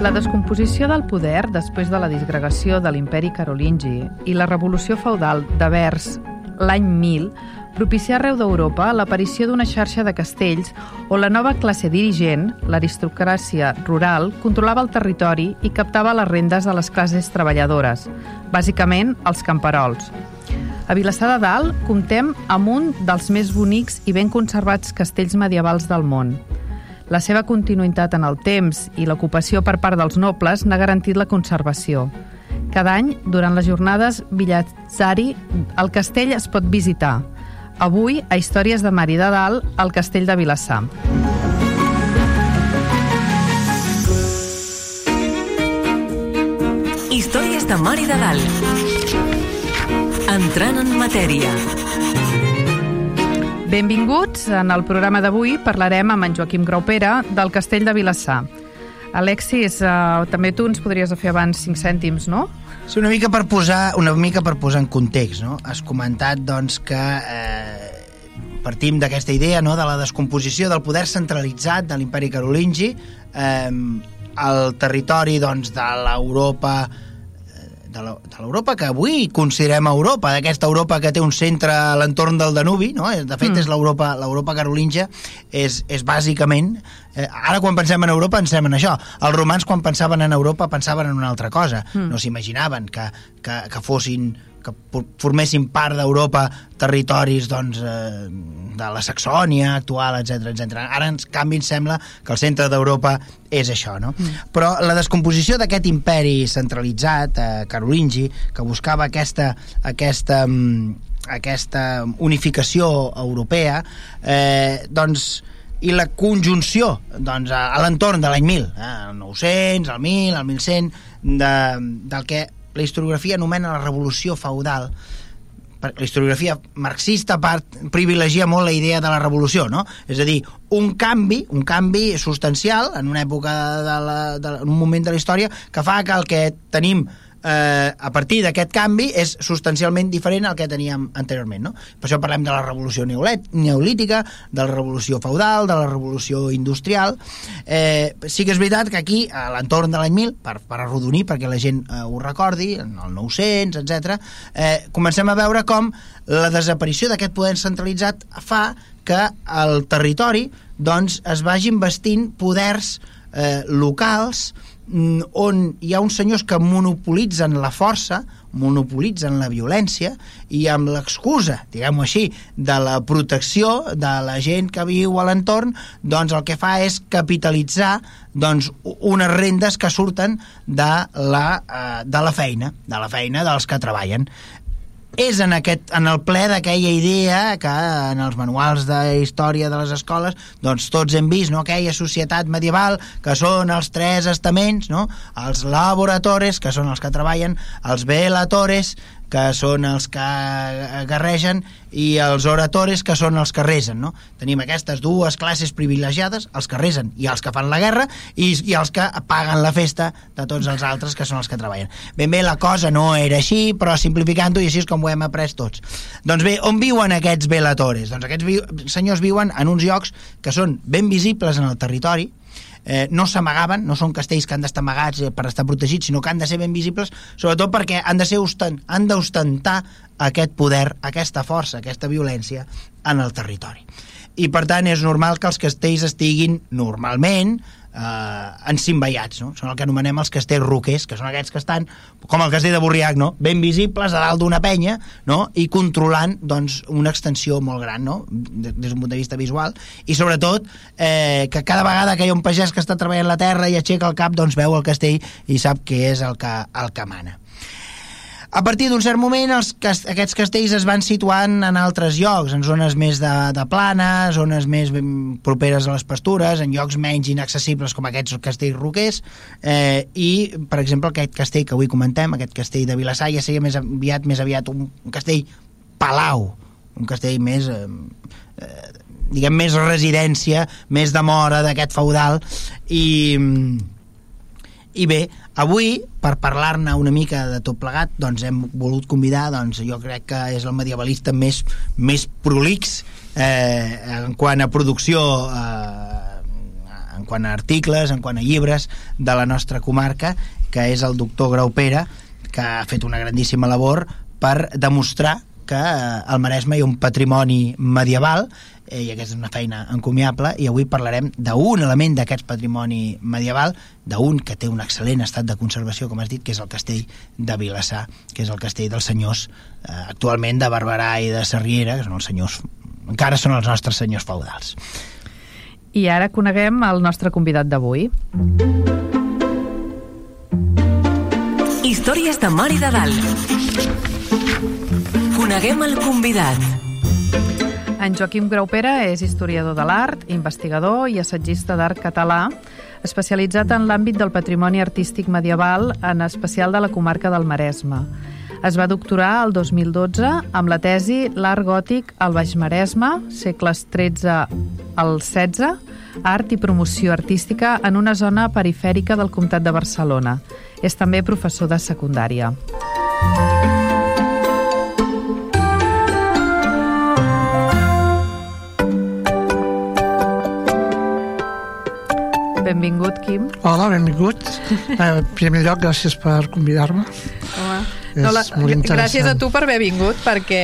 La descomposició del poder després de la disgregació de l'imperi carolingi i la revolució feudal de Vers l'any 1000 propicià arreu d'Europa l'aparició d'una xarxa de castells on la nova classe dirigent, l'aristocràcia rural, controlava el territori i captava les rendes de les classes treballadores, bàsicament els camperols. A Vilassar de Dalt comptem amb un dels més bonics i ben conservats castells medievals del món. La seva continuïtat en el temps i l'ocupació per part dels nobles n'ha garantit la conservació. Cada any, durant les jornades Villassari, el castell es pot visitar. Avui, a Històries de Mari de Dalt, al castell de Vilassar. Històries de Mari de Dalt. Entrant en matèria. Benvinguts. En el programa d'avui parlarem amb en Joaquim Graupera del Castell de Vilassar. Alexis, uh, també tu ens podries fer abans 5 cèntims, no? Sí, una mica per posar, una mica per posar en context, no? Has comentat, doncs, que eh, partim d'aquesta idea, no?, de la descomposició del poder centralitzat de l'imperi carolingi, eh, el territori, doncs, de l'Europa de l'Europa que avui considerem Europa, d'aquesta Europa que té un centre a l'entorn del Danubi, no? de fet mm. és l'Europa l'Europa carolingia, és, és bàsicament, eh, ara quan pensem en Europa pensem en això, els romans quan pensaven en Europa pensaven en una altra cosa, mm. no s'imaginaven que, que, que fossin que formessin part d'Europa territoris doncs, eh, de la Saxònia actual, etc etc. Ara, en canvi, ens sembla que el centre d'Europa és això, no? Mm. Però la descomposició d'aquest imperi centralitzat, eh, carolingi, que buscava aquesta, aquesta, mm, aquesta unificació europea, eh, doncs, i la conjunció doncs, a, a l'entorn de l'any 1000, eh, el 900, el 1000, el 1100, de, del que la historiografia anomena la revolució feudal la historiografia marxista part, privilegia molt la idea de la revolució, no? És a dir, un canvi, un canvi substancial en una època de la, de, en un moment de la història que fa que el que tenim eh, a partir d'aquest canvi és substancialment diferent al que teníem anteriorment. No? Per això parlem de la revolució neolítica, de la revolució feudal, de la revolució industrial. Eh, sí que és veritat que aquí, a l'entorn de l'any 1000, per, per arrodonir, perquè la gent eh, ho recordi, en el 900, etc, eh, comencem a veure com la desaparició d'aquest poder centralitzat fa que el territori doncs, es vagin vestint poders eh, locals Mm, on hi ha uns senyors que monopolitzen la força, monopolitzen la violència i amb l'excusa, diguem-ho així, de la protecció de la gent que viu a l'entorn, doncs el que fa és capitalitzar doncs, unes rendes que surten de la, eh, de la feina, de la feina dels que treballen és en, aquest, en el ple d'aquella idea que en els manuals de història de les escoles doncs tots hem vist no? aquella societat medieval que són els tres estaments no? els laboratores que són els que treballen els velatores que són els que guerregen i els oratores que són els que resen no? tenim aquestes dues classes privilegiades els que resen i els que fan la guerra i, i els que paguen la festa de tots els altres que són els que treballen ben bé la cosa no era així però simplificant-ho i així és com ho hem après tots doncs bé, on viuen aquests velatores? doncs aquests vi senyors viuen en uns llocs que són ben visibles en el territori eh, no s'amagaven, no són castells que han d'estar amagats eh, per estar protegits, sinó que han de ser ben visibles, sobretot perquè han de ser ostent, han d'ostentar aquest poder, aquesta força, aquesta violència en el territori. I per tant és normal que els castells estiguin normalment eh, encimbaiats, no? són el que anomenem els castells roquers, que són aquests que estan, com el castell de Borriac, no? ben visibles a dalt d'una penya no? i controlant doncs, una extensió molt gran no? des d'un punt de vista visual i sobretot eh, que cada vegada que hi ha un pagès que està treballant la terra i aixeca el cap doncs veu el castell i sap què és el que, el que mana. A partir d'un cert moment, els, aquests castells es van situant en altres llocs, en zones més de, de plana, zones més properes a les pastures, en llocs menys inaccessibles com aquests castells roquers, eh, i, per exemple, aquest castell que avui comentem, aquest castell de Vilassar, ja seria més aviat, més aviat un, un castell palau, un castell més... Eh, eh, diguem, més residència, més de mora d'aquest feudal, i i bé, avui, per parlar-ne una mica de tot plegat, doncs hem volgut convidar, doncs jo crec que és el medievalista més, més prolix eh, en quant a producció, eh, en quant a articles, en quant a llibres de la nostra comarca, que és el doctor Graupera, que ha fet una grandíssima labor per demostrar que eh, al Maresme hi ha un patrimoni medieval eh, i aquesta és una feina encomiable i avui parlarem d'un element d'aquest patrimoni medieval, d'un que té un excel·lent estat de conservació, com has dit, que és el castell de Vilassar, que és el castell dels senyors eh, actualment de Barberà i de Sarriera, que són els senyors encara són els nostres senyors feudals. I ara coneguem el nostre convidat d'avui. Històries de Mar i de Dalt. Coneguem el convidat. En Joaquim Graupera és historiador de l'art, investigador i assagista d'art català, especialitzat en l'àmbit del patrimoni artístic medieval, en especial de la comarca del Maresme. Es va doctorar el 2012 amb la tesi L'art gòtic al Baix Maresme, segles XIII al XVI, art i promoció artística en una zona perifèrica del Comtat de Barcelona. És també professor de secundària. Benvingut, Quim. Hola, benvingut. Eh, en primer lloc, gràcies per convidar-me. No, la, gràcies a tu per haver vingut, perquè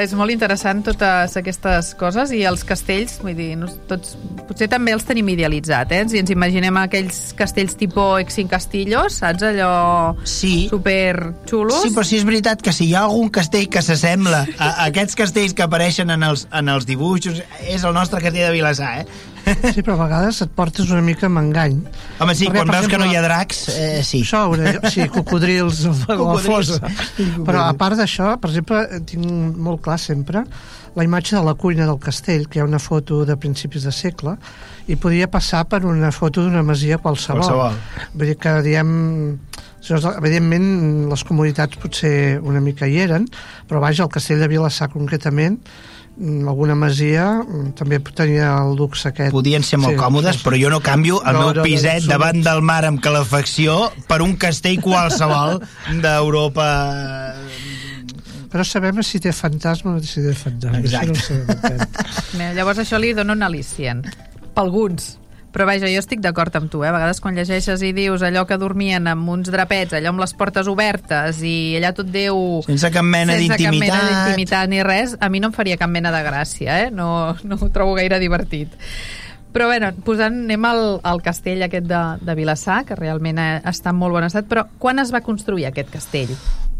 és molt interessant totes aquestes coses i els castells, vull dir, no, tots, potser també els tenim idealitzat, eh? Si ens imaginem aquells castells tipus Exin Castillos, saps? Allò sí. super xulos. Sí, però sí és veritat que si hi ha algun castell que s'assembla a, a aquests castells que apareixen en els, en els dibuixos, és el nostre castell de Vilassar, eh? Sí, però a vegades et portes una mica amb engany. Home, sí, Perquè, quan veus exemple, que no hi ha dracs, eh, sí. Això, sí, cocodrils, cocodrils. la fosa. Però a part d'això, per exemple, tinc molt clar sempre la imatge de la cuina del castell, que hi ha una foto de principis de segle, i podia passar per una foto d'una masia qualsevol. qualsevol. Vull dir que, diem, evidentment, les comunitats potser una mica hi eren, però vaja, el castell de Vilassar concretament, alguna masia mm, també tenia el luxe aquest. Podien ser molt sí, còmodes, sí. però jo no canvio el no, meu no, piset no, no, davant del mar amb calefacció per un castell qualsevol d'Europa però sabem si té fantasma o si té fantasma. Exacte. Això no sé, Llavors això li dona un al·licient. Per alguns. Però vaja, jo estic d'acord amb tu, eh? A vegades quan llegeixes i dius allò que dormien amb uns drapets, allò amb les portes obertes i allà tot Déu... Sense cap mena d'intimitat. Sense cap mena d'intimitat ni res, a mi no em faria cap mena de gràcia, eh? No, no ho trobo gaire divertit. Però bé, posant, anem al, al castell aquest de, de Vilassar, que realment està en molt bon estat, però quan es va construir aquest castell?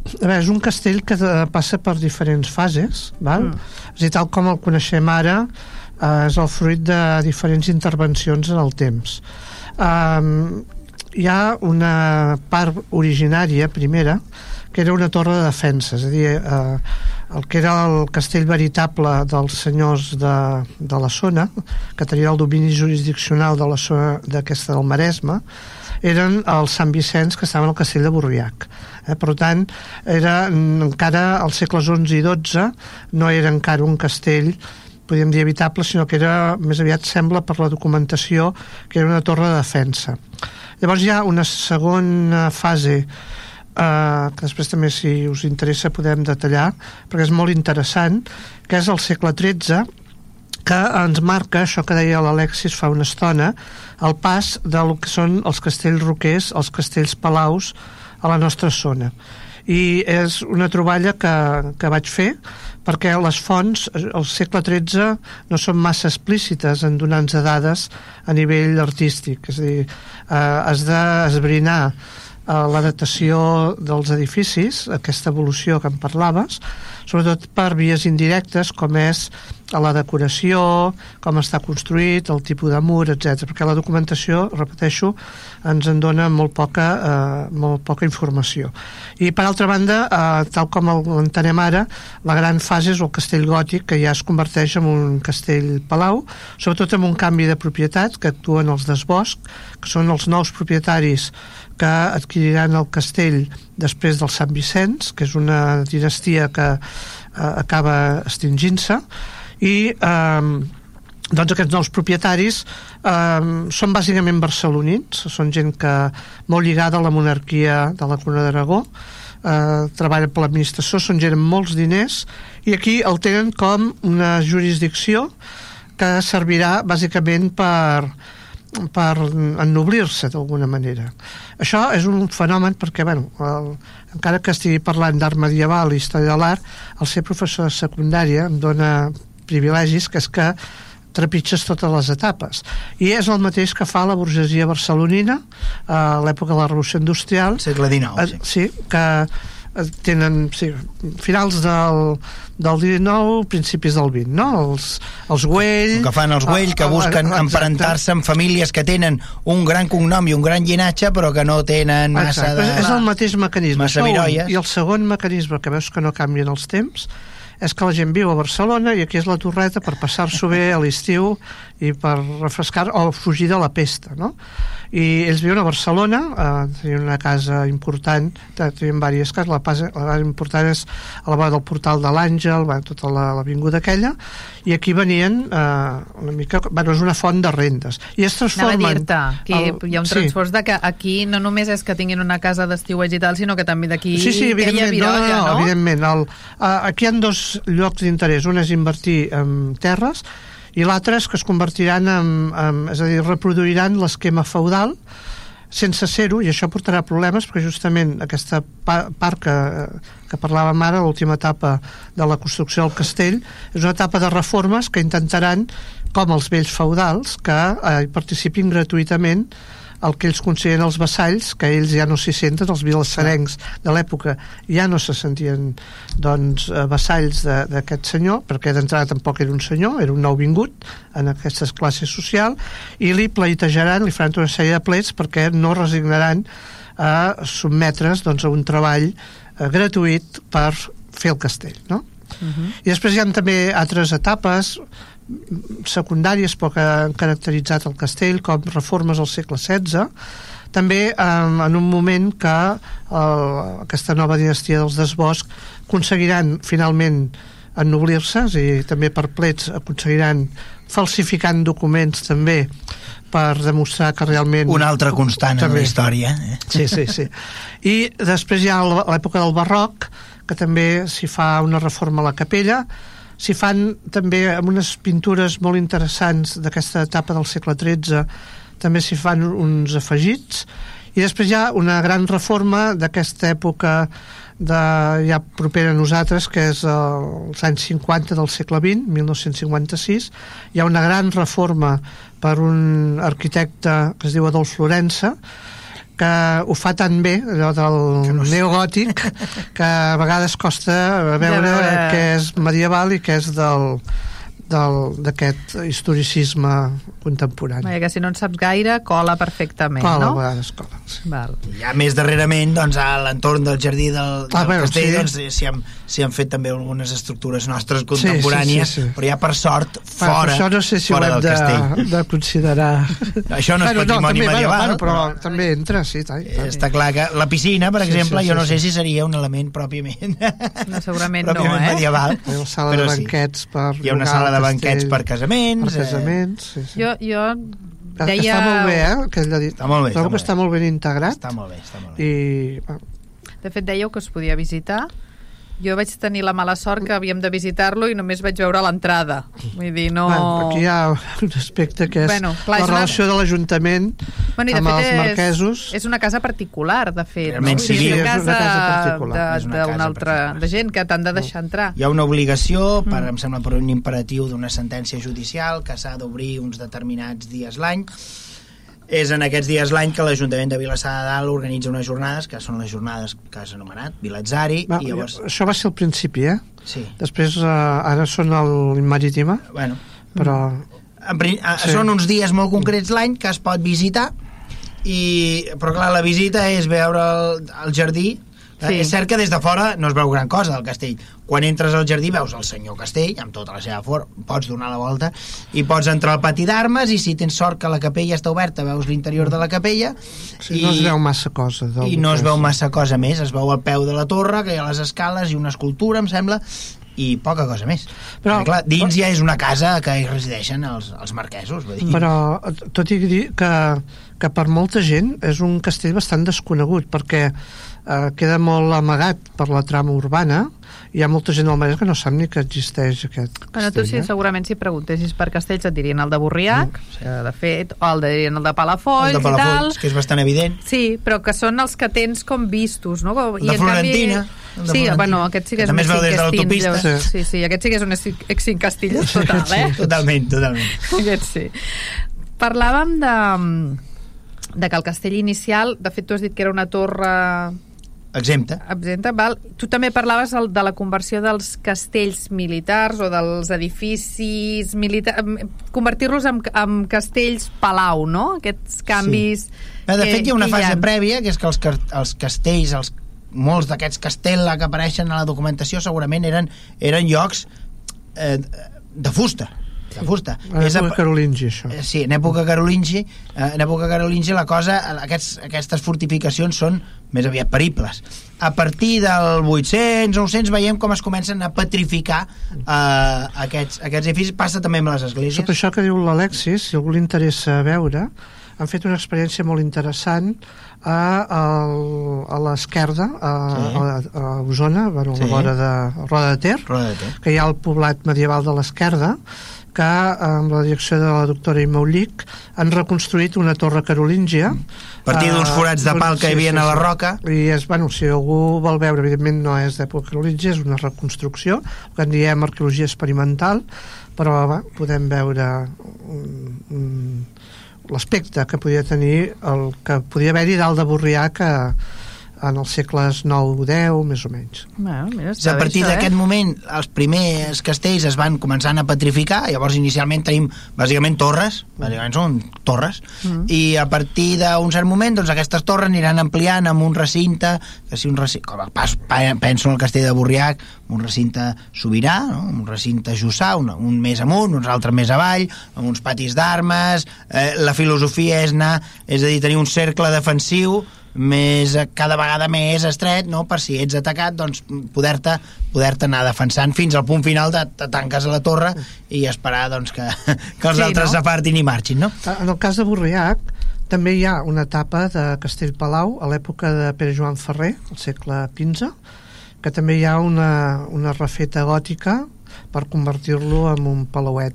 A veure, és un castell que passa per diferents fases, val? Mm. És a dir, tal com el coneixem ara, eh, és el fruit de diferents intervencions en el temps. Um, hi ha una part originària, primera, que era una torre de defensa, és a dir, eh, el que era el castell veritable dels senyors de, de la zona, que tenia el domini jurisdiccional de la zona d'aquesta del Maresme, eren els Sant Vicenç que estaven al castell de Borriac. Eh? Per tant, era encara als segles XI i XII no era encara un castell podríem dir evitable, sinó que era, més aviat sembla per la documentació, que era una torre de defensa. Llavors hi ha una segona fase eh, que després també si us interessa podem detallar perquè és molt interessant que és el segle XIII que ens marca, això que deia l'Alexis fa una estona, el pas del que són els castells roquers, els castells palaus a la nostra zona. I és una troballa que, que vaig fer perquè les fonts al segle XIII no són massa explícites en donar-nos dades a nivell artístic, és a dir, eh, has d'esbrinar eh, la datació dels edificis, aquesta evolució que en parlaves, sobretot per vies indirectes, com és la decoració, com està construït, el tipus de mur, etc. perquè la documentació, repeteixo, ens en dona molt poca, eh, molt poca informació. I per altra banda, eh, tal com l'entenem ara, la gran fase és el castell gòtic, que ja es converteix en un castell palau, sobretot amb un canvi de propietat, que actuen els desbosc, que són els nous propietaris que adquiriran el castell després del Sant Vicenç, que és una dinastia que eh, acaba extingint-se, i eh, doncs aquests nous propietaris eh, són bàsicament barcelonins, són gent que molt lligada a la monarquia de la Corona d'Aragó, eh, treballen per l'administració, són gent amb molts diners, i aquí el tenen com una jurisdicció que servirà bàsicament per, per ennoblir-se d'alguna manera. Això és un fenomen perquè, bueno, el, encara que estigui parlant d'art medieval i història de l'art, el ser professor de secundària em dona privilegis, que és que trepitges totes les etapes. I és el mateix que fa la burgesia barcelonina a l'època de la Revolució Industrial. Segle XIX, sí. Sí, que tenen sí, finals del, del 19, principis del 20, no? Els, els Güell... Que fan els Güell, que busquen emparentar-se amb famílies que tenen un gran cognom i un gran llinatge, però que no tenen massa Exacte. de... És el mateix mecanisme. Massa viroies. I el segon mecanisme, que veus que no canvien els temps, és que la gent viu a Barcelona i aquí és la torreta per passar-s'ho bé a l'estiu i per refrescar o fugir de la pesta, no? I ells viuen a Barcelona, eh, tenien una casa important, tenien diverses cases, la, casa, la casa important és a la vora del portal de l'Àngel, bueno, tota l'avinguda aquella, i aquí venien eh, una mica... Bueno, és una font de rendes. I es transformen... Anava a que el, hi ha un transfors sí. de que aquí no només és que tinguin una casa d'estiueig i tal, sinó que també d'aquí sí, sí, ha virolla, no? no, no, no? evidentment. El, uh, aquí hi ha dos llocs d'interès. Un és invertir en terres i l'altre és que es convertiran en, en, és a dir, reproduiran l'esquema feudal sense ser-ho, i això portarà problemes perquè justament aquesta pa part que, que parlàvem ara, l'última etapa de la construcció del castell, és una etapa de reformes que intentaran, com els vells feudals, que eh, participin gratuïtament el que ells consideren els vassalls, que ells ja no s'hi senten, els vilassarencs de l'època ja no se sentien doncs, eh, vassalls d'aquest senyor, perquè d'entrada tampoc era un senyor, era un nou vingut en aquestes classes social, i li pleitejaran, li faran una sèrie de plets perquè no resignaran a sotmetre's doncs, a un treball eh, gratuït per fer el castell, no? Uh -huh. I després hi ha també altres etapes secundàries però que han caracteritzat el castell com reformes al segle XVI també eh, en un moment que eh, aquesta nova dinastia dels Desbosc aconseguiran finalment ennoblir-se i també per plets aconseguiran falsificant documents també per demostrar que realment... Una altra constant també. en la història. Eh? Sí, sí, sí. I després hi ha l'època del barroc, que també s'hi fa una reforma a la capella, s'hi fan també amb unes pintures molt interessants d'aquesta etapa del segle XIII també s'hi fan uns afegits. I després hi ha una gran reforma d'aquesta època de, ja propera a nosaltres que és els anys 50 del segle XX 1956 hi ha una gran reforma per un arquitecte que es diu Adolf Florença que ho fa tan bé, allò del no neogòtic, que a vegades costa veure, veure què és medieval i què és del d'aquest historicisme contemporani. Vaja, que si no en saps gaire, cola perfectament, cola, no? Cola, a vegades cola. Sí. Val. Ja més darrerament, doncs, a l'entorn del jardí del, del ah, bueno, castell, sí. doncs, s'hi han, fet també algunes estructures nostres contemporànies, sí, sí, sí, sí. però ja per sort, fora, bueno, això no sé si fora del de, castell. de considerar... Això no és bueno, patrimoni no, també, medieval. Bueno, però, però també entra, sí. Tant, tant. Està clar que la piscina, per sí, exemple, sí, sí, jo no sí, sé si seria un element pròpiament... No, segurament pròpiament no, eh? medieval. Hi ha una sala de banquets sí. per Hi ha una sala de banquets per casaments. Per casaments, eh... sí, sí. Jo, jo deia... Està molt bé, eh? Que dit. Està molt bé. Trobo està que està molt ben integrat. Està molt bé, està molt bé. I... De fet, dèieu que es podia visitar jo vaig tenir la mala sort que havíem de visitar-lo i només vaig veure l'entrada. Vull dir, no... Bueno, aquí hi ha un aspecte que és bueno, clar, la és relació una... de l'Ajuntament bueno, amb els marquesos. És, és una casa particular, de fet. Realment, no? sí, és una casa, és una casa particular. d'una altra de gent que t'han de deixar entrar. Hi ha una obligació, per, mm. em sembla per un imperatiu d'una sentència judicial, que s'ha d'obrir uns determinats dies l'any, és en aquests dies l'any que l'Ajuntament de Vilassar de Dalt organitza unes jornades, que són les jornades que has anomenat, Vilatzari, Va, i llavors... Això va ser el principi, eh? Sí, Després, eh, ara són el Marítima, bueno, però... en, pri- a- Sí. són uns dies molt concrets l'any que es pot visitar i, però clar, la visita és veure el, el jardí Sí. és cert que des de fora no es veu gran cosa del castell quan entres al jardí veus el senyor castell amb tota la seva forma, pots donar la volta i pots entrar al pati d'armes i si tens sort que la capella està oberta veus l'interior de la capella Sí, no es veu massa cosa. I no es veu massa cosa més es veu al peu de la torre, que hi ha les escales i una escultura, em sembla i poca cosa més Però- però, clar, dins ja és una casa que hi resideixen els, els marquesos vull dir. Però, tot i dir que, que per molta gent és un castell bastant desconegut, perquè eh, queda molt amagat per la trama urbana, hi ha molta gent al Maresme que no sap ni que existeix aquest Bueno, tu sí, castell. eh? segurament si preguntessis per castells et dirien el de Burriac, sí. de fet, o el de, dirien el de Palafolls, el de i tal. Palafolls, que és bastant evident Sí, però que són els que tens com vistos, no? El de Florentina, el de sí, Florentina, bueno, aquest sí que, que és un veu des de cinc l'autopista. castillos. Sí. Sí, sí, aquest sí que és un cinc castillos total, eh? totalment, totalment Aquest sí. Parlàvem de, de que el castell inicial, de fet tu has dit que era una torre exempta absenta, val? Tu també parlaves de la conversió dels castells militars o dels edificis militars, convertir-los en, en castells palau, no? Aquests canvis... Però, de fet, hi ha una fase ha. prèvia, que és que els, els castells, els, molts d'aquests castella que apareixen a la documentació segurament eren, eren llocs eh, de fusta. De fusta. En És a- època carolingi, això. Eh, Sí, en època carolingi, eh, en època carolingi la cosa, aquests, aquestes fortificacions són més aviat peribles. A partir del 800, 900 veiem com es comencen a petrificar eh, aquests, aquests edificis. Passa també amb les esglésies. Sota això que diu l'Alexis, si algú li interessa veure, han fet una experiència molt interessant a, a, a l'esquerda, a, Sí. a, a Osona, bueno, a Sí. la vora de Roda de Ter, Roda de Ter. que hi ha el poblat medieval de l'esquerda, que amb la direcció de la doctora Imaulic han reconstruït una torre carolíngia A partir d'uns eh, forats de pal que hi havia a la roca. i és, bueno, si algú vol veure evidentment no és d'època carolíngia, és una reconstrucció que en diem arqueologia experimental però va, podem veure un, un, l'aspecte que podia tenir el que podia haver-hi dalt de Borrià que en els segles 9-10 més o menys Bueno, mira, a partir d'aquest eh? moment els primers castells es van començant a petrificar, llavors inicialment tenim bàsicament torres, bàsicament són torres, Mm. i a partir d'un cert moment doncs aquestes torres aniran ampliant amb un recinte, que si un recinte, com pas, pa- penso en el castell de Borriac, un recinte sobirà, no? un recinte jussà, un, un més amunt, uns altres més avall, amb uns patis d'armes, eh, la filosofia és anar, és a dir, tenir un cercle defensiu més eh, cada vegada més estret no? per si ets atacat doncs poder-te poder anar defensant fins al punt final de te tanques a la torre i esperar doncs, que, que els Sí, altres no? s'apartin i marxin no? En el cas de Borriac també hi ha una etapa de Castellpalau a l'època de Pere Joan Ferrer, al segle XV, que també hi ha una, una refeta gòtica per convertir-lo en un palauet.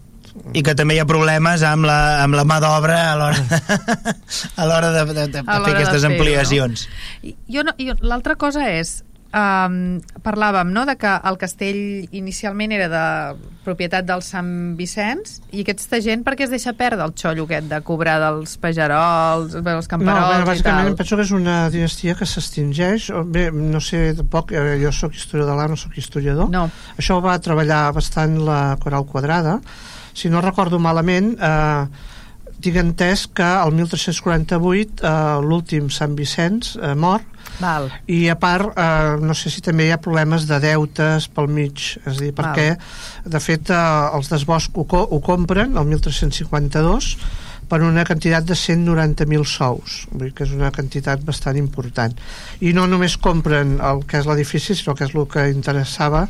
I que també hi ha problemes amb la, amb la mà d'obra a l'hora a l'hora de, de, de, de A fer de aquestes fer-ho, ampliacions I- Jo no, jo, L'altra cosa és, um, parlàvem no, de que el castell inicialment era de propietat del Sant Vicenç i aquesta gent per què es deixa perdre el xollo aquest de cobrar dels pagerols, bé, els No, camperols bé, i bàsicament tal? penso que és una dinastia que s'extingeix. o Bé, no sé tampoc, eh, jo sóc historiador de l'art, no sóc historiador. No. Això va treballar bastant la Coral Quadrada. Si no recordo malament, eh, tinc entès que el 1348 eh, l'últim Sant Vicenç eh, mor Val. i a part eh, no sé si també hi ha problemes de deutes pel mig és a dir, perquè de fet eh, els d'Esbosc ho, co ho compren el 1352 per una quantitat de 190.000 sous vull dir que és una quantitat bastant important. I no només compren el que és l'edifici sinó que és el que interessava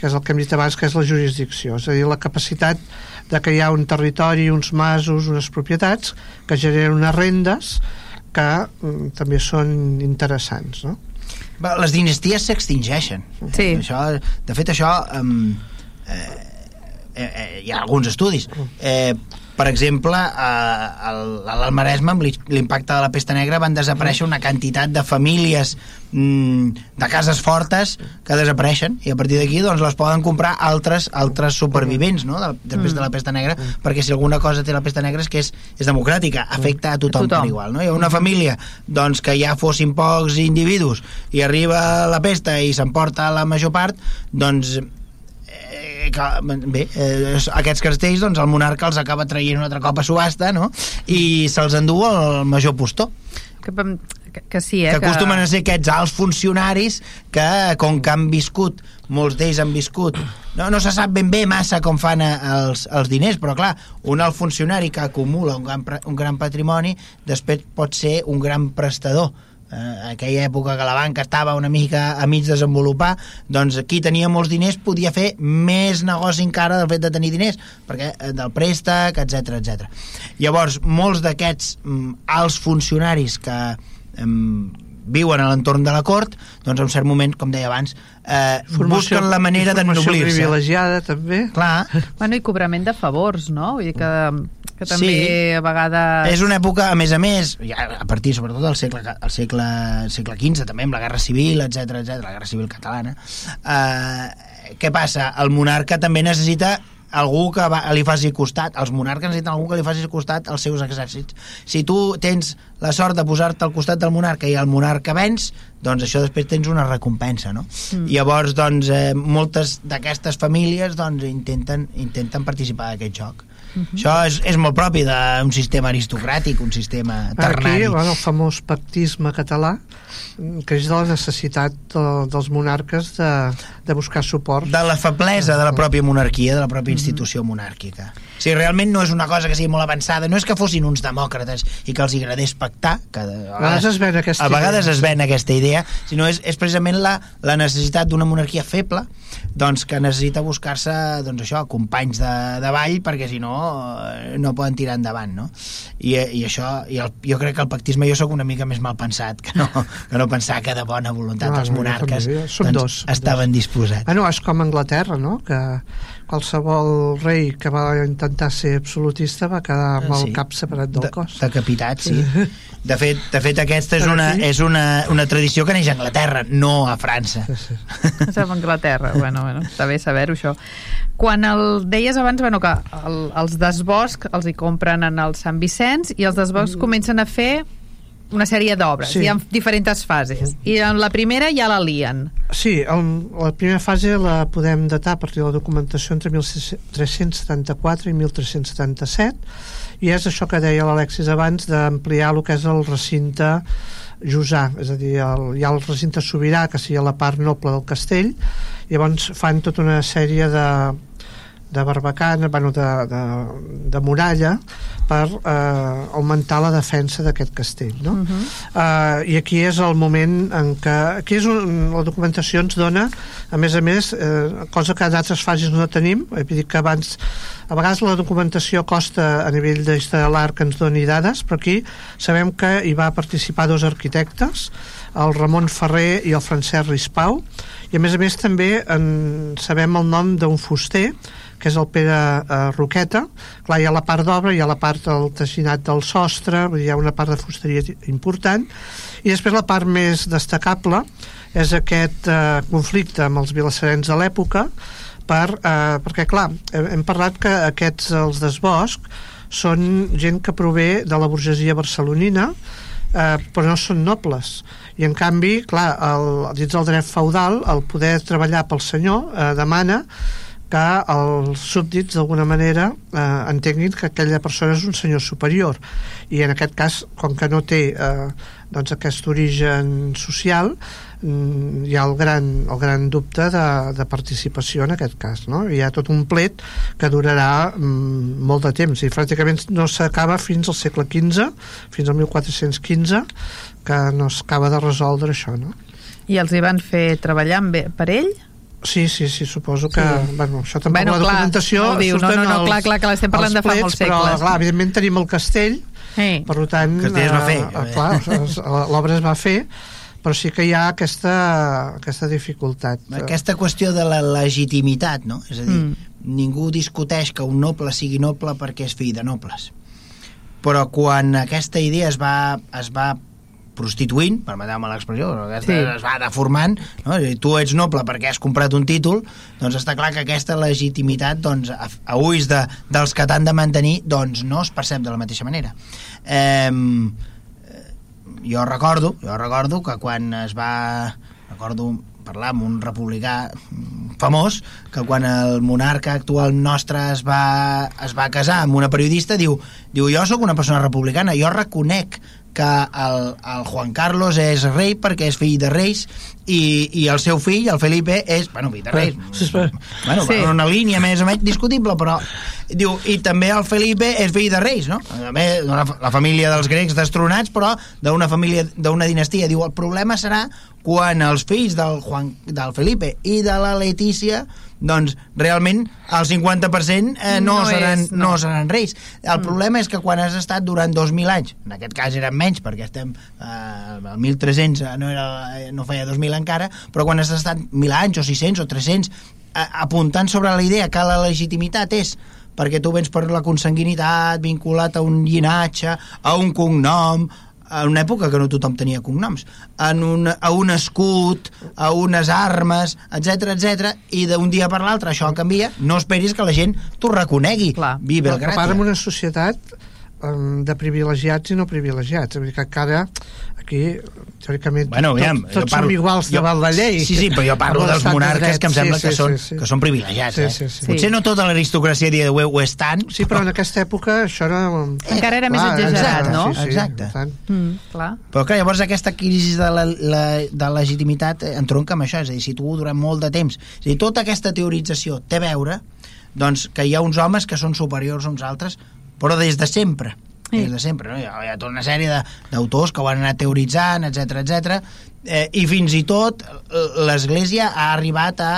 que és el que hem dit abans que és la jurisdicció. És a dir, la capacitat de que hi ha un territori, uns masos, unes propietats que generen unes rendes que mm, també són interessants no? Va, les dinasties s'extingeixen. Sí. això, de fet això um, eh, eh, eh, hi ha alguns estudis. Eh, per exemple, a, a l'Almaresme, amb l'impacte de la pesta negra, van desaparèixer una quantitat de famílies mm, de cases fortes que desapareixen i a partir d'aquí doncs, les poden comprar altres altres supervivents no? de, després de la pesta negra perquè si alguna cosa té la pesta negra és que és, és democràtica, afecta a tothom, tothom. per igual no? hi ha una família doncs, que ja fossin pocs individus i arriba la pesta i s'emporta la major part doncs eh, que, bé, eh, aquests castells doncs el monarca els acaba traient un altre cop a subhasta no? i se'ls endú el major postor que, que, que sí, eh? Que acostumen que... a ser aquests alts funcionaris que, com que han viscut, molts d'ells han viscut, no, no se sap ben bé massa com fan eh, els, els diners, però clar, un alt funcionari que acumula un gran, un gran patrimoni després pot ser un gran prestador eh, aquella època que la banca estava una mica a mig desenvolupar, doncs qui tenia molts diners podia fer més negoci encara del fet de tenir diners, perquè eh, del préstec, etc etc. Llavors, molts d'aquests mm, alts funcionaris que mm, viuen a l'entorn de la cort, doncs en cert moment, com deia abans, eh, formació, busquen la manera d'ennoblir-se. privilegiada, també. Clar. Bueno, i cobrament de favors, no? Vull dir que que també sí. a vegades... És una època, a més a més, ja a partir sobretot del segle, el segle, el segle XV, també amb la Guerra Civil, etc etc, la Guerra Civil catalana, eh, què passa? El monarca també necessita algú que va, li faci costat els monarques necessiten algú que li faci costat als seus exèrcits si tu tens la sort de posar-te al costat del monarca i el monarca vens doncs això després tens una recompensa no? Mm. llavors doncs eh, moltes d'aquestes famílies doncs intenten, intenten participar d'aquest joc Uh -huh. Això és, és molt propi d'un sistema aristocràtic, un sistema ternari. Aquí, bueno, el famós pactisme català, que és de la necessitat de, dels monarques de, de buscar suport. De la feblesa de la pròpia monarquia, de la pròpia institució monàrquica. O sigui, realment no és una cosa que sigui molt avançada, no és que fossin uns demòcrates i que els agradés pactar, que a vegades, es ven aquesta a vegades idea. es ven aquesta idea, sinó és, és precisament la, la necessitat d'una monarquia feble, doncs que necessita buscar-se doncs això, companys de, de ball, perquè si no Eh, no poden tirar endavant no? I, i això i el, jo crec que el pactisme jo sóc una mica més mal pensat que no, que no pensar que de bona voluntat no, els monarques no, doncs, dos, estaven dos. disposats bueno, és com Anglaterra no? que qualsevol rei que va intentar ser absolutista va quedar amb el sí. cap separat del de, cos decapitat, sí de fet, de fet aquesta és, una, és una, una tradició que neix a Anglaterra, no a França. Sí, sí. És a Anglaterra, bueno, bueno, està bé saber-ho això. Quan el deies abans, bueno, que el, els desbosc els hi compren en el Sant Vicenç i els desbosc mm. comencen a fer una sèrie d'obres, sí. hi ha diferents fases. I en la primera ja la lien. Sí, el, la primera fase la podem datar a partir de la documentació entre 1374 i 1377 i és això que deia l'Alexis abans d'ampliar el que és el recinte Jusà, és a dir, el, hi ha el recinte sobirà que seria la part noble del castell. Llavors fan tota una sèrie de, de barbacana, bueno, de, de, de muralla per eh, augmentar la defensa d'aquest castell no? Uh -huh. eh, i aquí és el moment en què aquí és un, la documentació ens dona a més a més, eh, cosa que en altres fases no tenim, he dit que abans a vegades la documentació costa a nivell d'història que ens doni dades però aquí sabem que hi va participar dos arquitectes el Ramon Ferrer i el Francesc Rispau i a més a més també en sabem el nom d'un fuster que és el Pere eh, Roqueta. Clar, hi ha la part d'obra, hi ha la part del teixinat del sostre, hi ha una part de fusteria important. I després la part més destacable és aquest eh, conflicte amb els vilasserens de l'època per, eh, perquè clar, hem parlat que aquests els desbosc són gent que prové de la burgesia barcelonina eh, però no són nobles. I en canvi, clar, el, dins del dret feudal el poder treballar pel senyor eh, demana que els súbdits d'alguna manera eh, entenguin que aquella persona és un senyor superior i en aquest cas, com que no té eh, doncs aquest origen social mm, hi ha el gran, el gran dubte de, de participació en aquest cas no? hi ha tot un plet que durarà mm, molt de temps i pràcticament no s'acaba fins al segle XV fins al 1415 que no s'acaba de resoldre això no? i els hi van fer treballar per ell? Sí, sí, sí, suposo que... Sí. Bueno, això tampoc bueno, la clar, documentació... No, diu, no, no, no, clar, clar, clar, estem parlant de fa molts segles. Però, clar, evidentment tenim el castell, sí. per tant... El castell es va fer. Eh, clar, l'obra es va fer, però sí que hi ha aquesta, aquesta dificultat. Aquesta qüestió de la legitimitat, no? És a dir, mm. ningú discuteix que un noble sigui noble perquè és fill de nobles. Però quan aquesta idea es va, es va prostituint, permeteu-me l'expressió, sí. es va deformant, no? I tu ets noble perquè has comprat un títol, doncs està clar que aquesta legitimitat doncs, a, a ulls de, dels que t'han de mantenir doncs no es percep de la mateixa manera. Eh, jo recordo, jo recordo que quan es va... Recordo parlar amb un republicà famós que quan el monarca actual nostre es va, es va casar amb una periodista diu, diu jo sóc una persona republicana jo reconec que el, el Juan Carlos és rei perquè és fill de reis i, i el seu fill, el Felipe, és, bueno, fill de reis. Sí, sí. Bueno, sí. una línia més o menys discutible, però diu, i també el Felipe és fill de reis, no? També la, la família dels grecs destronats, però d'una família, d'una dinastia. Diu, el problema serà quan els fills del, Juan, del Felipe i de la Letícia doncs realment el 50% eh, no, no, seran, és, no. no seran reis. El mm. problema és que quan has estat durant 2.000 anys, en aquest cas eren menys perquè estem eh, al 1.300, eh, no, era, eh, no feia 2.000 encara, però quan has estat 1.000 anys o 600 o 300 eh, apuntant sobre la idea que la legitimitat és perquè tu vens per la consanguinitat, vinculat a un llinatge, a un cognom, en una època que no tothom tenia cognoms, en un, a un escut, a unes armes, etc etc i d'un dia per l'altre això canvia, no esperis que la gent t'ho reconegui. Clar. Vive el Però en una societat um, de privilegiats i no privilegiats. Vull dir que cada aquí, teòricament, bueno, aviam, tots, tots parlo, som iguals jo, davant la llei. Sí, sí, però jo parlo dels monarques que em sembla sí, sí, que, són, sí, sí. que són privilegiats. Sí, eh? sí, sí. Potser no tota l'aristocràcia dia d'avui ho és tant. Sí, però en aquesta època això era... Encara era clar, més exagerat, exacte, no? Sí, sí, exacte. Mm, clar. Però clar, llavors aquesta crisi de, la, la, de legitimitat entronca amb això, és a dir, si tu durant molt de temps... És a dir, tota aquesta teorització té a veure doncs, que hi ha uns homes que són superiors a uns altres, però des de sempre sí. des de sempre. No? Hi, ha, hi ha tota una sèrie d'autors que ho han anat teoritzant, etc etc. Eh, i fins i tot l'Església ha arribat a...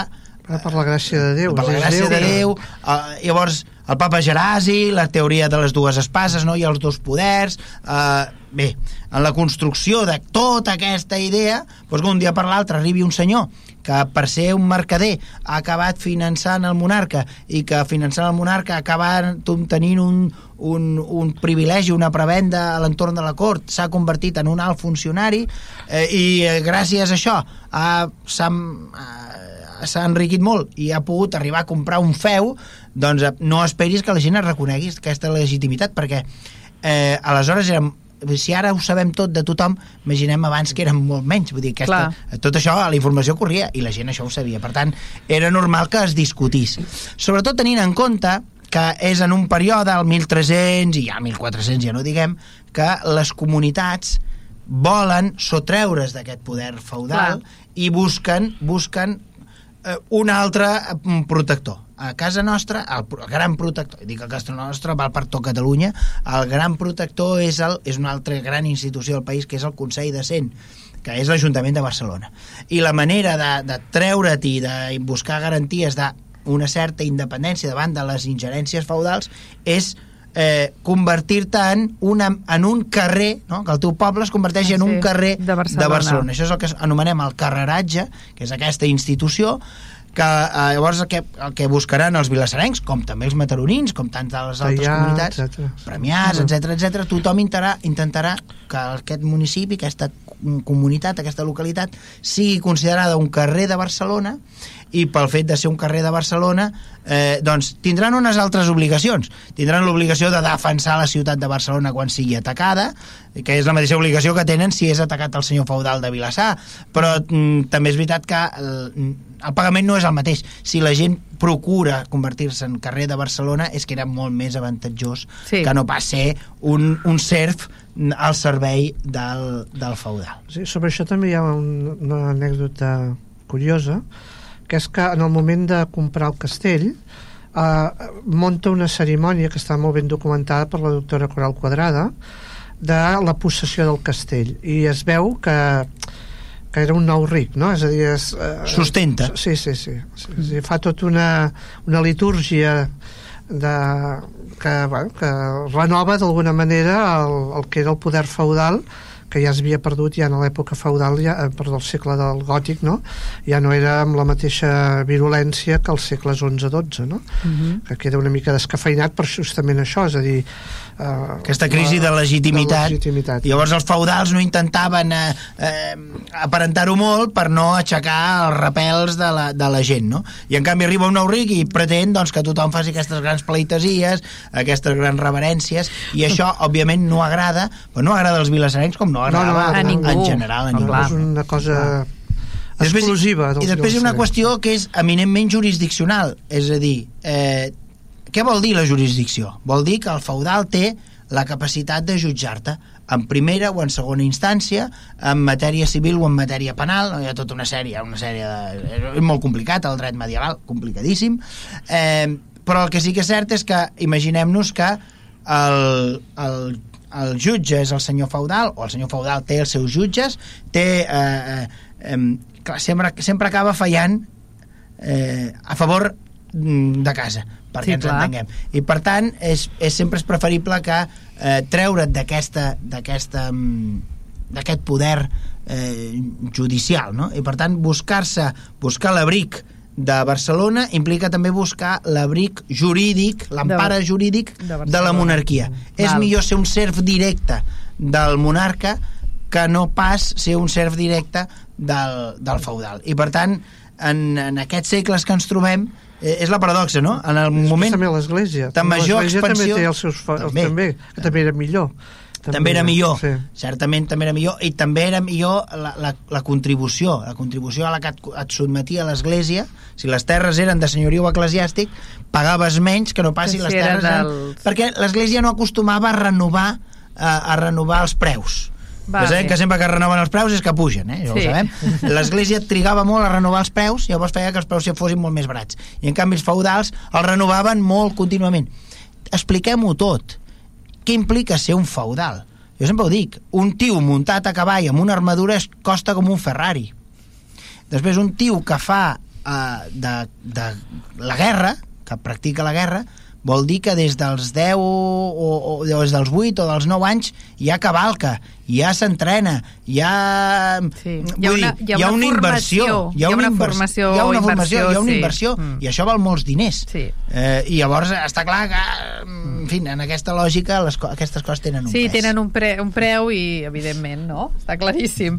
Per la gràcia de Déu. Per la gràcia Déu, de Déu. Eh, llavors, el papa Gerasi, la teoria de les dues espases no? i els dos poders... Eh, bé, en la construcció de tota aquesta idea, doncs que un dia per l'altre arribi un senyor que per ser un mercader ha acabat finançant el monarca i que finançant el monarca ha acabat tenint un, un, un privilegi, una prebenda a l'entorn de la cort, s'ha convertit en un alt funcionari eh, i eh, gràcies a això s'ha s'ha enriquit molt i ha pogut arribar a comprar un feu, doncs eh, no esperis que la gent es reconegui aquesta legitimitat, perquè eh, aleshores érem si ara ho sabem tot de tothom, imaginem abans que eren molt menys, vull dir, aquesta, tot això, la informació corria, i la gent això ho sabia, per tant, era normal que es discutís. Sobretot tenint en compte que és en un període, al 1300 i ja 1400, ja no diguem, que les comunitats volen sotreure's d'aquest poder feudal Clar. i busquen, busquen eh, un altre mm, protector. A casa nostra, el, el gran protector, dic que a casa nostra val per tot Catalunya, el gran protector és, el, és una altra gran institució del país, que és el Consell de Cent, que és l'Ajuntament de Barcelona. I la manera de, de treure't i de buscar garanties d'una certa independència davant de les ingerències feudals és eh, convertir-te en, una, en un carrer, no? que el teu poble es converteixi en un carrer de Barcelona. de Barcelona. Això és el que anomenem el carreratge, que és aquesta institució que eh, llavors el que, el que buscaran els vilassarencs, com també els mataronins, com tantes les altres Allà, comunitats, etcètera. premiats, etc etc, tothom intentarà, intentarà que aquest municipi, aquesta comunitat, aquesta localitat, sigui considerada un carrer de Barcelona i pel fet de ser un carrer de Barcelona eh, doncs tindran unes altres obligacions. Tindran l'obligació de defensar la ciutat de Barcelona quan sigui atacada que és la mateixa obligació que tenen si és atacat el senyor feudal de Vilassar. Però mm, també és veritat que el, el pagament no és el mateix. Si la gent procura convertir-se en carrer de Barcelona és que era molt més avantatjós sí. que no pas ser un, un serf al servei del, del feudal sí, sobre això també hi ha un, una anècdota curiosa que és que en el moment de comprar el castell eh, monta una cerimònia que està molt ben documentada per la doctora Coral Quadrada de la possessió del castell i es veu que que era un nou ric, no? És a dir, és, eh, Sustenta. Sí, sí, sí. sí, sí fa tota una, una litúrgia de, que, bueno, que renova d'alguna manera el, el que era el poder feudal que ja es havia perdut ja en l'època feudal, ja, eh, perdó, el segle del gòtic, no? ja no era amb la mateixa virulència que els segles 11-12, no? Uh -huh. que queda una mica descafeinat per justament això, és a dir, eh, aquesta crisi la, de, legitimitat. de legitimitat. Llavors els feudals no intentaven eh, eh, aparentar-ho molt per no aixecar els repels de la, de la gent, no? I en canvi arriba un nou ric i pretén doncs, que tothom faci aquestes grans pleitesies, aquestes grans reverències, i això, òbviament, no agrada, però no agrada als vilassarencs com no agrada no, no, a, ningú. en general a ningú. És una cosa... exclusiva i després hi ha una qüestió que és eminentment jurisdiccional és a dir, eh, què vol dir la jurisdicció? Vol dir que el feudal té la capacitat de jutjar-te en primera o en segona instància, en matèria civil o en matèria penal, hi ha tota una sèrie, una sèrie de... és molt complicat el dret medieval, complicadíssim, eh, però el que sí que és cert és que imaginem-nos que el, el, el jutge és el senyor feudal, o el senyor feudal té els seus jutges, té... Eh, eh, clar, sempre, sempre acaba fallant eh, a favor mm, de casa perquè sí, ens clar. entenguem. I per tant, és, és sempre és preferible que eh, treure't d'aquesta d'aquesta mm, d'aquest poder eh, judicial, no? I per tant, buscar-se, buscar l'abric de Barcelona implica també buscar l'abric jurídic, l'empara jurídic de, de la monarquia. Val. És millor ser un serf directe del monarca que no pas ser un serf directe del, del feudal. I per tant, en, en aquests segles que ens trobem, eh, és la paradoxa, no? En el moment... També l'Església. Tan major expansió... també té els seus... També, també, que també era millor. També, també era millor, sí. certament també era millor, i també era millor la, la, la contribució, la contribució a la que et, et sotmetia l'Església, si les terres eren de senyoriu eclesiàstic, pagaves menys que no passi que si les terres... Dels... Perquè l'Església no acostumava a renovar, a, a renovar els preus va, ja sabem que sempre que renoven els preus és que pugen, eh? Ja sí. ho sabem. L'Església trigava molt a renovar els preus, llavors feia que els preus fossin molt més barats. I en canvi els feudals els renovaven molt contínuament. Expliquem-ho tot. Què implica ser un feudal? Jo sempre ho dic, un tio muntat a cavall amb una armadura es costa com un Ferrari. Després un tio que fa uh, de, de la guerra, que practica la guerra, vol dir que des dels 10 o, o des dels 8 o dels 9 anys ja cavalca, ja s'entrena, ja... Sí. Hi ha una, hi ha hi ha una, una inversió. Hi ha, una, una formació. Hi ha una formació, hi ha una inversió, sí. i això val molts diners. Sí. Eh, I llavors està clar que, en fi, en aquesta lògica les, aquestes coses tenen un sí, pes. Sí, tenen un, pre, un preu i, evidentment, no? Està claríssim.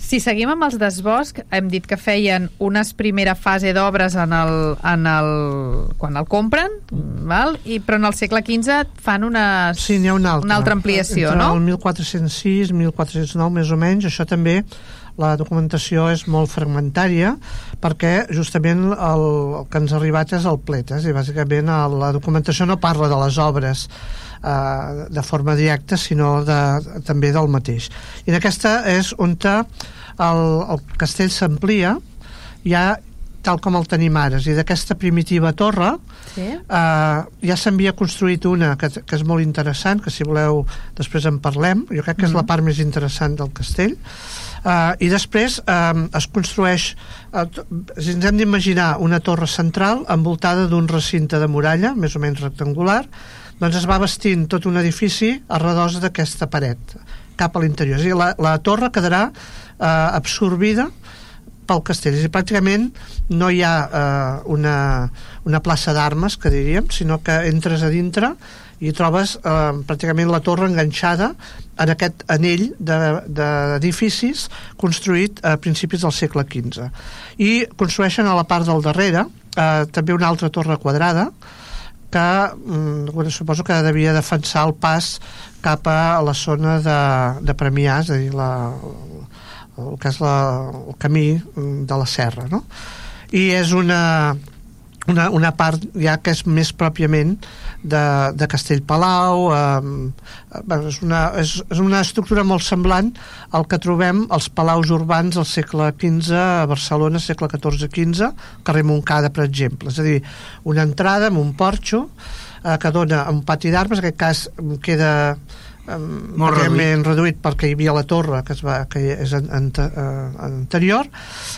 Si seguim amb els desbosc, hem dit que feien una primera fase d'obres en el, en el, quan el compren, val? I, però en el segle XV fan una, sí, ha una, altra. una altra ampliació, Entre no? el 1406, 1409, més o menys, això també la documentació és molt fragmentària perquè justament el, el que ens ha arribat és el pletes i bàsicament el, la documentació no parla de les obres eh, de forma directa sinó de, també del mateix. I en aquesta és on el, el castell s'amplia. Ja tal com el tenim ara, i d'aquesta primitiva torre sí. eh, ja s'havia construït una que, que és molt interessant, que si voleu després en parlem, jo crec que és mm -hmm. la part més interessant del castell Uh, I després uh, es construeix, si ens hem d'imaginar una torre central envoltada d'un recinte de muralla, més o menys rectangular, doncs es va vestint tot un edifici a redós d'aquesta paret, cap a l'interior. És a dir, la, la torre quedarà uh, absorbida pel castell. És dir, pràcticament no hi ha uh, una, una plaça d'armes, que diríem, sinó que entres a dintre i trobes eh, pràcticament la torre enganxada en aquest anell d'edificis de, construït a principis del segle XV. I construeixen a la part del darrere eh, també una altra torre quadrada que mm, suposo que devia defensar el pas cap a la zona de, de Premià, és a dir, la, el que és la, el camí mm, de la serra, no? I és una, una, una part ja que és més pròpiament de, de Castellpalau eh, és, una, és, és una estructura molt semblant al que trobem als palaus urbans del segle XV a Barcelona, segle XIV-XV carrer Montcada, per exemple és a dir, una entrada amb un porxo eh, que dona un pati d'arbres, en aquest cas queda Molt pràcticament reduït perquè hi havia la torre que, es va, que és an, an, uh, anterior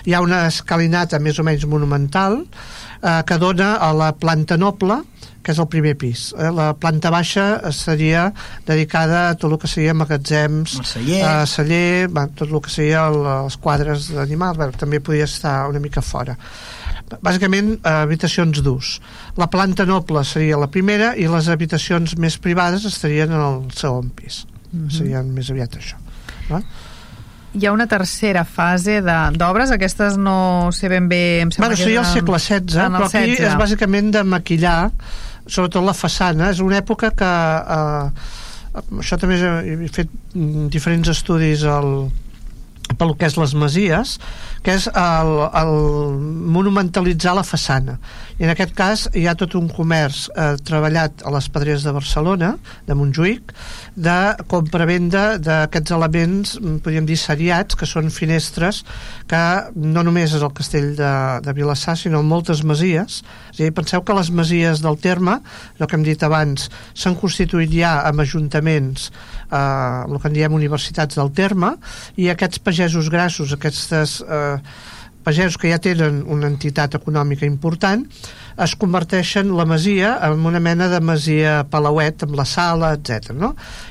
hi ha una escalinata més o menys monumental uh, que dona a la planta noble que és el primer pis. Eh? La planta baixa seria dedicada a tot el que seria magatzems, El celler. eh, celler, va, tot el que seria el, els quadres d'animals, bueno, també podia estar una mica fora. Bàsicament, eh, habitacions d'ús. La planta noble seria la primera i les habitacions més privades estarien en el segon pis. Mhm. Serien més aviat això. Va? Hi ha una tercera fase d'obres, aquestes no sé ben bé... Em sembla Bueno, el és en- segle XVI, en el però aquí XVI. és bàsicament de maquillar sobretot la façana. És una època que... Eh, això també he fet mm, diferents estudis al, pel que és les masies, que és el, el monumentalitzar la façana. I en aquest cas hi ha tot un comerç eh, treballat a les Pedreres de Barcelona, de Montjuïc, de compra-venda d'aquests elements, mm, podríem dir, seriats, que són finestres que no només és el castell de, de Vilassar, sinó moltes masies. És a dir, penseu que les masies del terme, el que hem dit abans, s'han constituït ja amb ajuntaments, eh, el que en diem universitats del terme, i aquests pagesos grassos, aquestes eh, pagesos que ja tenen una entitat econòmica important, es converteixen la masia en una mena de masia palauet amb la sala, etc. No?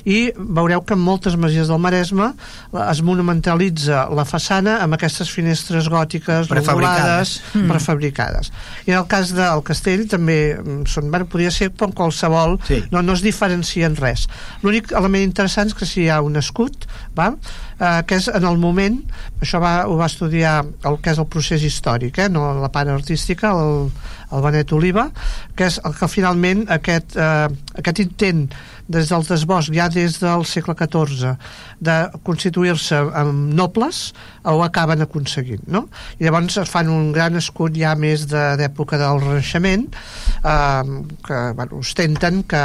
I veureu que en moltes masies del Maresme la- es monumentalitza la façana amb aquestes finestres gòtiques Prefabricades. mm. prefabricades. I en el cas del castell també mm, són, bueno, podria ser com qualsevol, Sí. no, no es diferencien res. L'únic element interessant és que si hi ha un escut, va? Eh, que és en el moment, això va, ho va estudiar el que és el procés històric, eh? no la part artística, el, el Benet Oliva, que és el que finalment aquest, eh, aquest intent des del desbosc, ja des del segle XIV, de constituir-se amb nobles, ho acaben aconseguint, no? I llavors es fan un gran escut ja més de- d'època del Renaixement, eh, que bueno, ostenten que,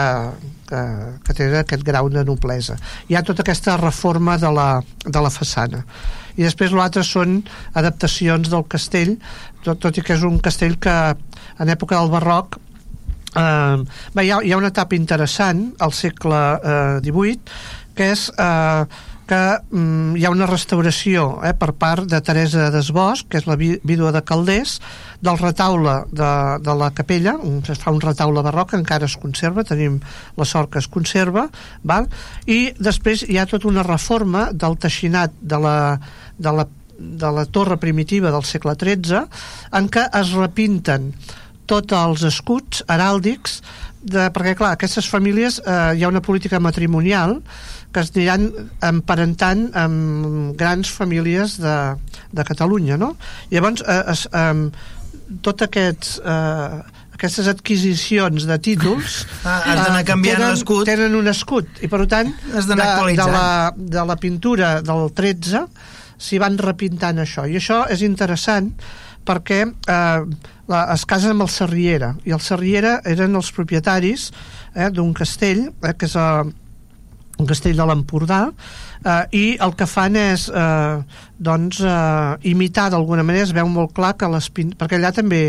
que, que tenen aquest grau de noblesa. Hi ha tota aquesta reforma de la, de la façana. I després l'altre són adaptacions del castell, tot, tot i que és un castell que en època del barroc eh, bé, hi, ha, hi ha una etapa interessant al segle eh, XVIII que és eh, que mm, hi ha una restauració eh, per part de Teresa Desbosc, que és la vídua de Calders, del retaule de, de la capella, un, es fa un retaule barroc, encara es conserva, tenim la sort que es conserva, val? i després hi ha tota una reforma del teixinat de la, de la, de la torre primitiva del segle XIII, en què es repinten tots els escuts heràldics de, perquè clar, aquestes famílies eh, hi ha una política matrimonial que es aniran emparentant amb grans famílies de, de Catalunya no? Llavors eh, es, eh, tot aquests eh, aquestes adquisicions de títols Ah, has d'anar eh, canviant tenen, l'escut. tenen un escut i per tant de, de, la, de la pintura del 13 s'hi van repintant això. I això és interessant perquè eh, la, es casen amb el Sarriera i el Sarriera eren els propietaris eh, d'un castell eh, que és eh, un castell de l'Empordà eh, i el que fan és eh, doncs eh, imitar d'alguna manera es veu molt clar que les pin... perquè allà també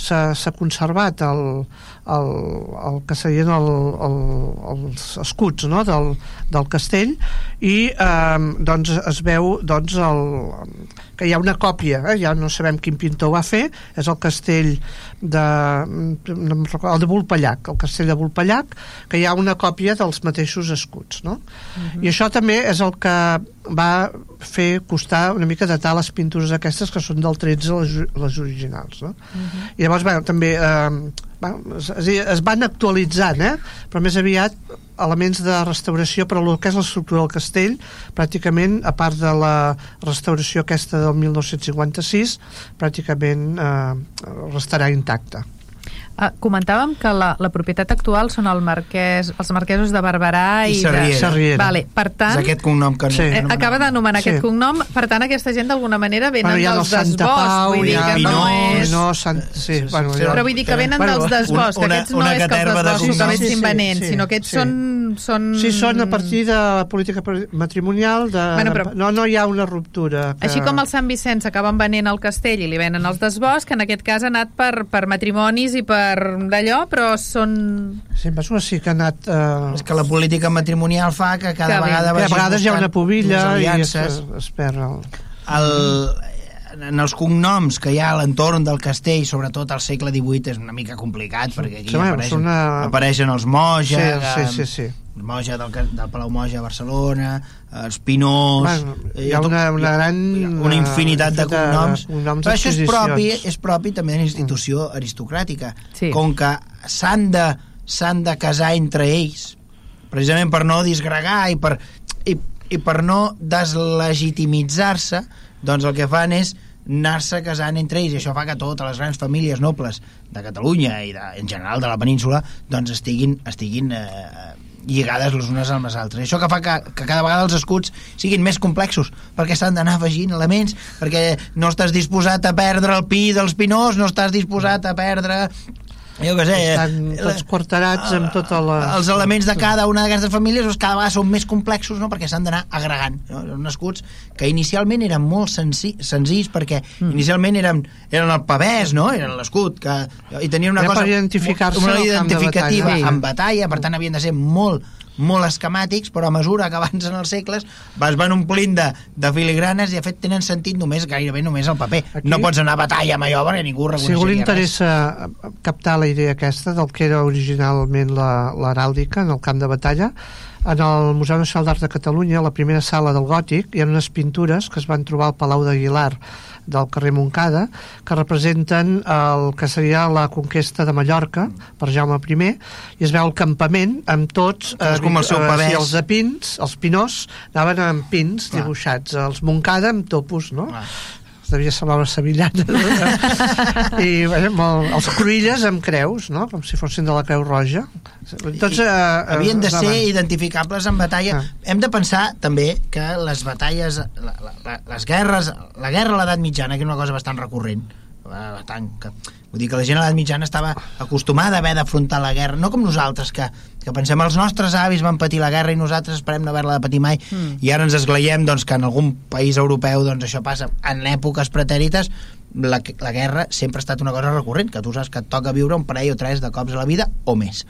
s'ha conservat el, el, el que serien el, el, els escuts no? del, del castell i eh, doncs es veu doncs el, que hi ha una còpia eh? ja no sabem quin pintor va fer és el castell de, no recordo, el de Volpellac el castell de Volpellac que hi ha una còpia dels mateixos escuts no? i això també és el que va fer costar una mica datar les pintures aquestes que són del 13 les, les originals no? i llavors bueno, també eh, bueno, és a dir, es van actualitzant eh? però més aviat elements de restauració però el que és l'estructura del castell pràcticament a part de la restauració aquesta del 1956 pràcticament eh, restarà intacta Ah, comentàvem que la, la propietat actual són el marquès, els marquesos de Barberà i, I de... Sarriera. Sarriera. Vale, per És tant, aquest cognom que Sí. eh, anomenàvem. acaba d'anomenar Sí. aquest cognom, per tant aquesta gent d'alguna manera venen Bueno, dels desbosc, Pau, vull dir que no és... no, Sant... sí, Sí, sí, bueno, sí. Però vull dir que venen Bueno, dels desbosc, una- que aquests no una és que els caterva de desboscs cognoms. que Sí, sí, invents, sí, sinó que aquests sí. són, són... Sí, són a partir de la política matrimonial de... Bueno, però- no, no hi ha una ruptura que... Així com el Sant Vicenç acaben venent el castell i li venen els desbosc, en aquest cas ha anat per, per matrimonis i per per d'allò, però són... Sí, em sembla sí que ha anat... Eh, És que la política matrimonial fa que cada Que vegada que a vagis vegades hi ha una pubilla les i es, es perd el... el, en els cognoms que hi ha a l'entorn del castell, sobretot al segle XVIII, és una mica complicat, perquè aquí Sí, apareixen, una- apareixen els Moja, Sí, sí, sí, sí. el Moja del, del Palau Moja a Barcelona, els Pinós... Bueno, eh, hi ha una- una gran, hi ha Una infinitat de eh, cognoms. cognoms Però això és propi, és propi també de la institució aristocràtica. Sí. Com que s'han de, de casar entre ells, precisament per no disgregar i per, i, i per no deslegitimitzar-se, doncs el que fan és anar-se casant entre ells i això fa que totes les grans famílies nobles de Catalunya i de, en general de la península doncs estiguin, estiguin eh, lligades les unes amb les altres. Això que fa que, que cada vegada els escuts siguin més complexos, perquè s'han d'anar afegint elements, perquè no estàs disposat a perdre el pi dels pinós, no estàs disposat a perdre jo què sé, Estan eh, tots quarterats amb tota la... els elements de cada una d'aquestes famílies doncs, cada vegada són més complexos no? perquè s'han d'anar agregant no? Són escuts que inicialment eren molt senzi senzills perquè mm. inicialment eren, eren el pavès no? eren l'escut que, i tenien una Era cosa per identificar-se una identificativa batalla. en batalla per tant havien de ser molt molt esquemàtics, però a mesura que avancen els segles es van omplint de, de filigranes i de fet tenen sentit només gairebé només el paper. Aquí- No pots anar a batalla amb allò perquè ningú Si reconeixeria algú li res. interessa captar la idea aquesta del que era originalment la- l'heràldica en el camp de batalla, en el Museu Nacional d'Art de Catalunya, a la primera sala del Gòtic, hi ha unes pintures que es van trobar al Palau d'Aguilar del carrer Montcada, que representen el que seria la conquesta de Mallorca per Jaume I, i es veu el campament amb tots... Cadascú amb el seu eh, pavès. sí, els de pins, els pinós, anaven amb pins Clar. dibuixats, els Montcada amb topos, no? Clar. devia semblar una sevillana i bé, molt, els cruïlles amb creus no? com si fossin de la Creu Roja tots, I- eh, havien de ser identificables en batalla. Ah. Hem de pensar també que les batalles, la, la, les guerres, la guerra a l'edat mitjana, que era una cosa bastant recurrent, eh, tant que, vull dir que la gent a l'edat mitjana estava acostumada a haver d'afrontar la guerra, no com nosaltres, que, que pensem els nostres avis van patir la guerra i nosaltres esperem no haver-la de patir mai, mm. i ara ens esglaiem doncs, que en algun país europeu doncs, això passa. En èpoques pretèrites la, la guerra sempre ha estat una cosa recurrent, que tu saps que et toca viure un parell o tres de cops a la vida o més.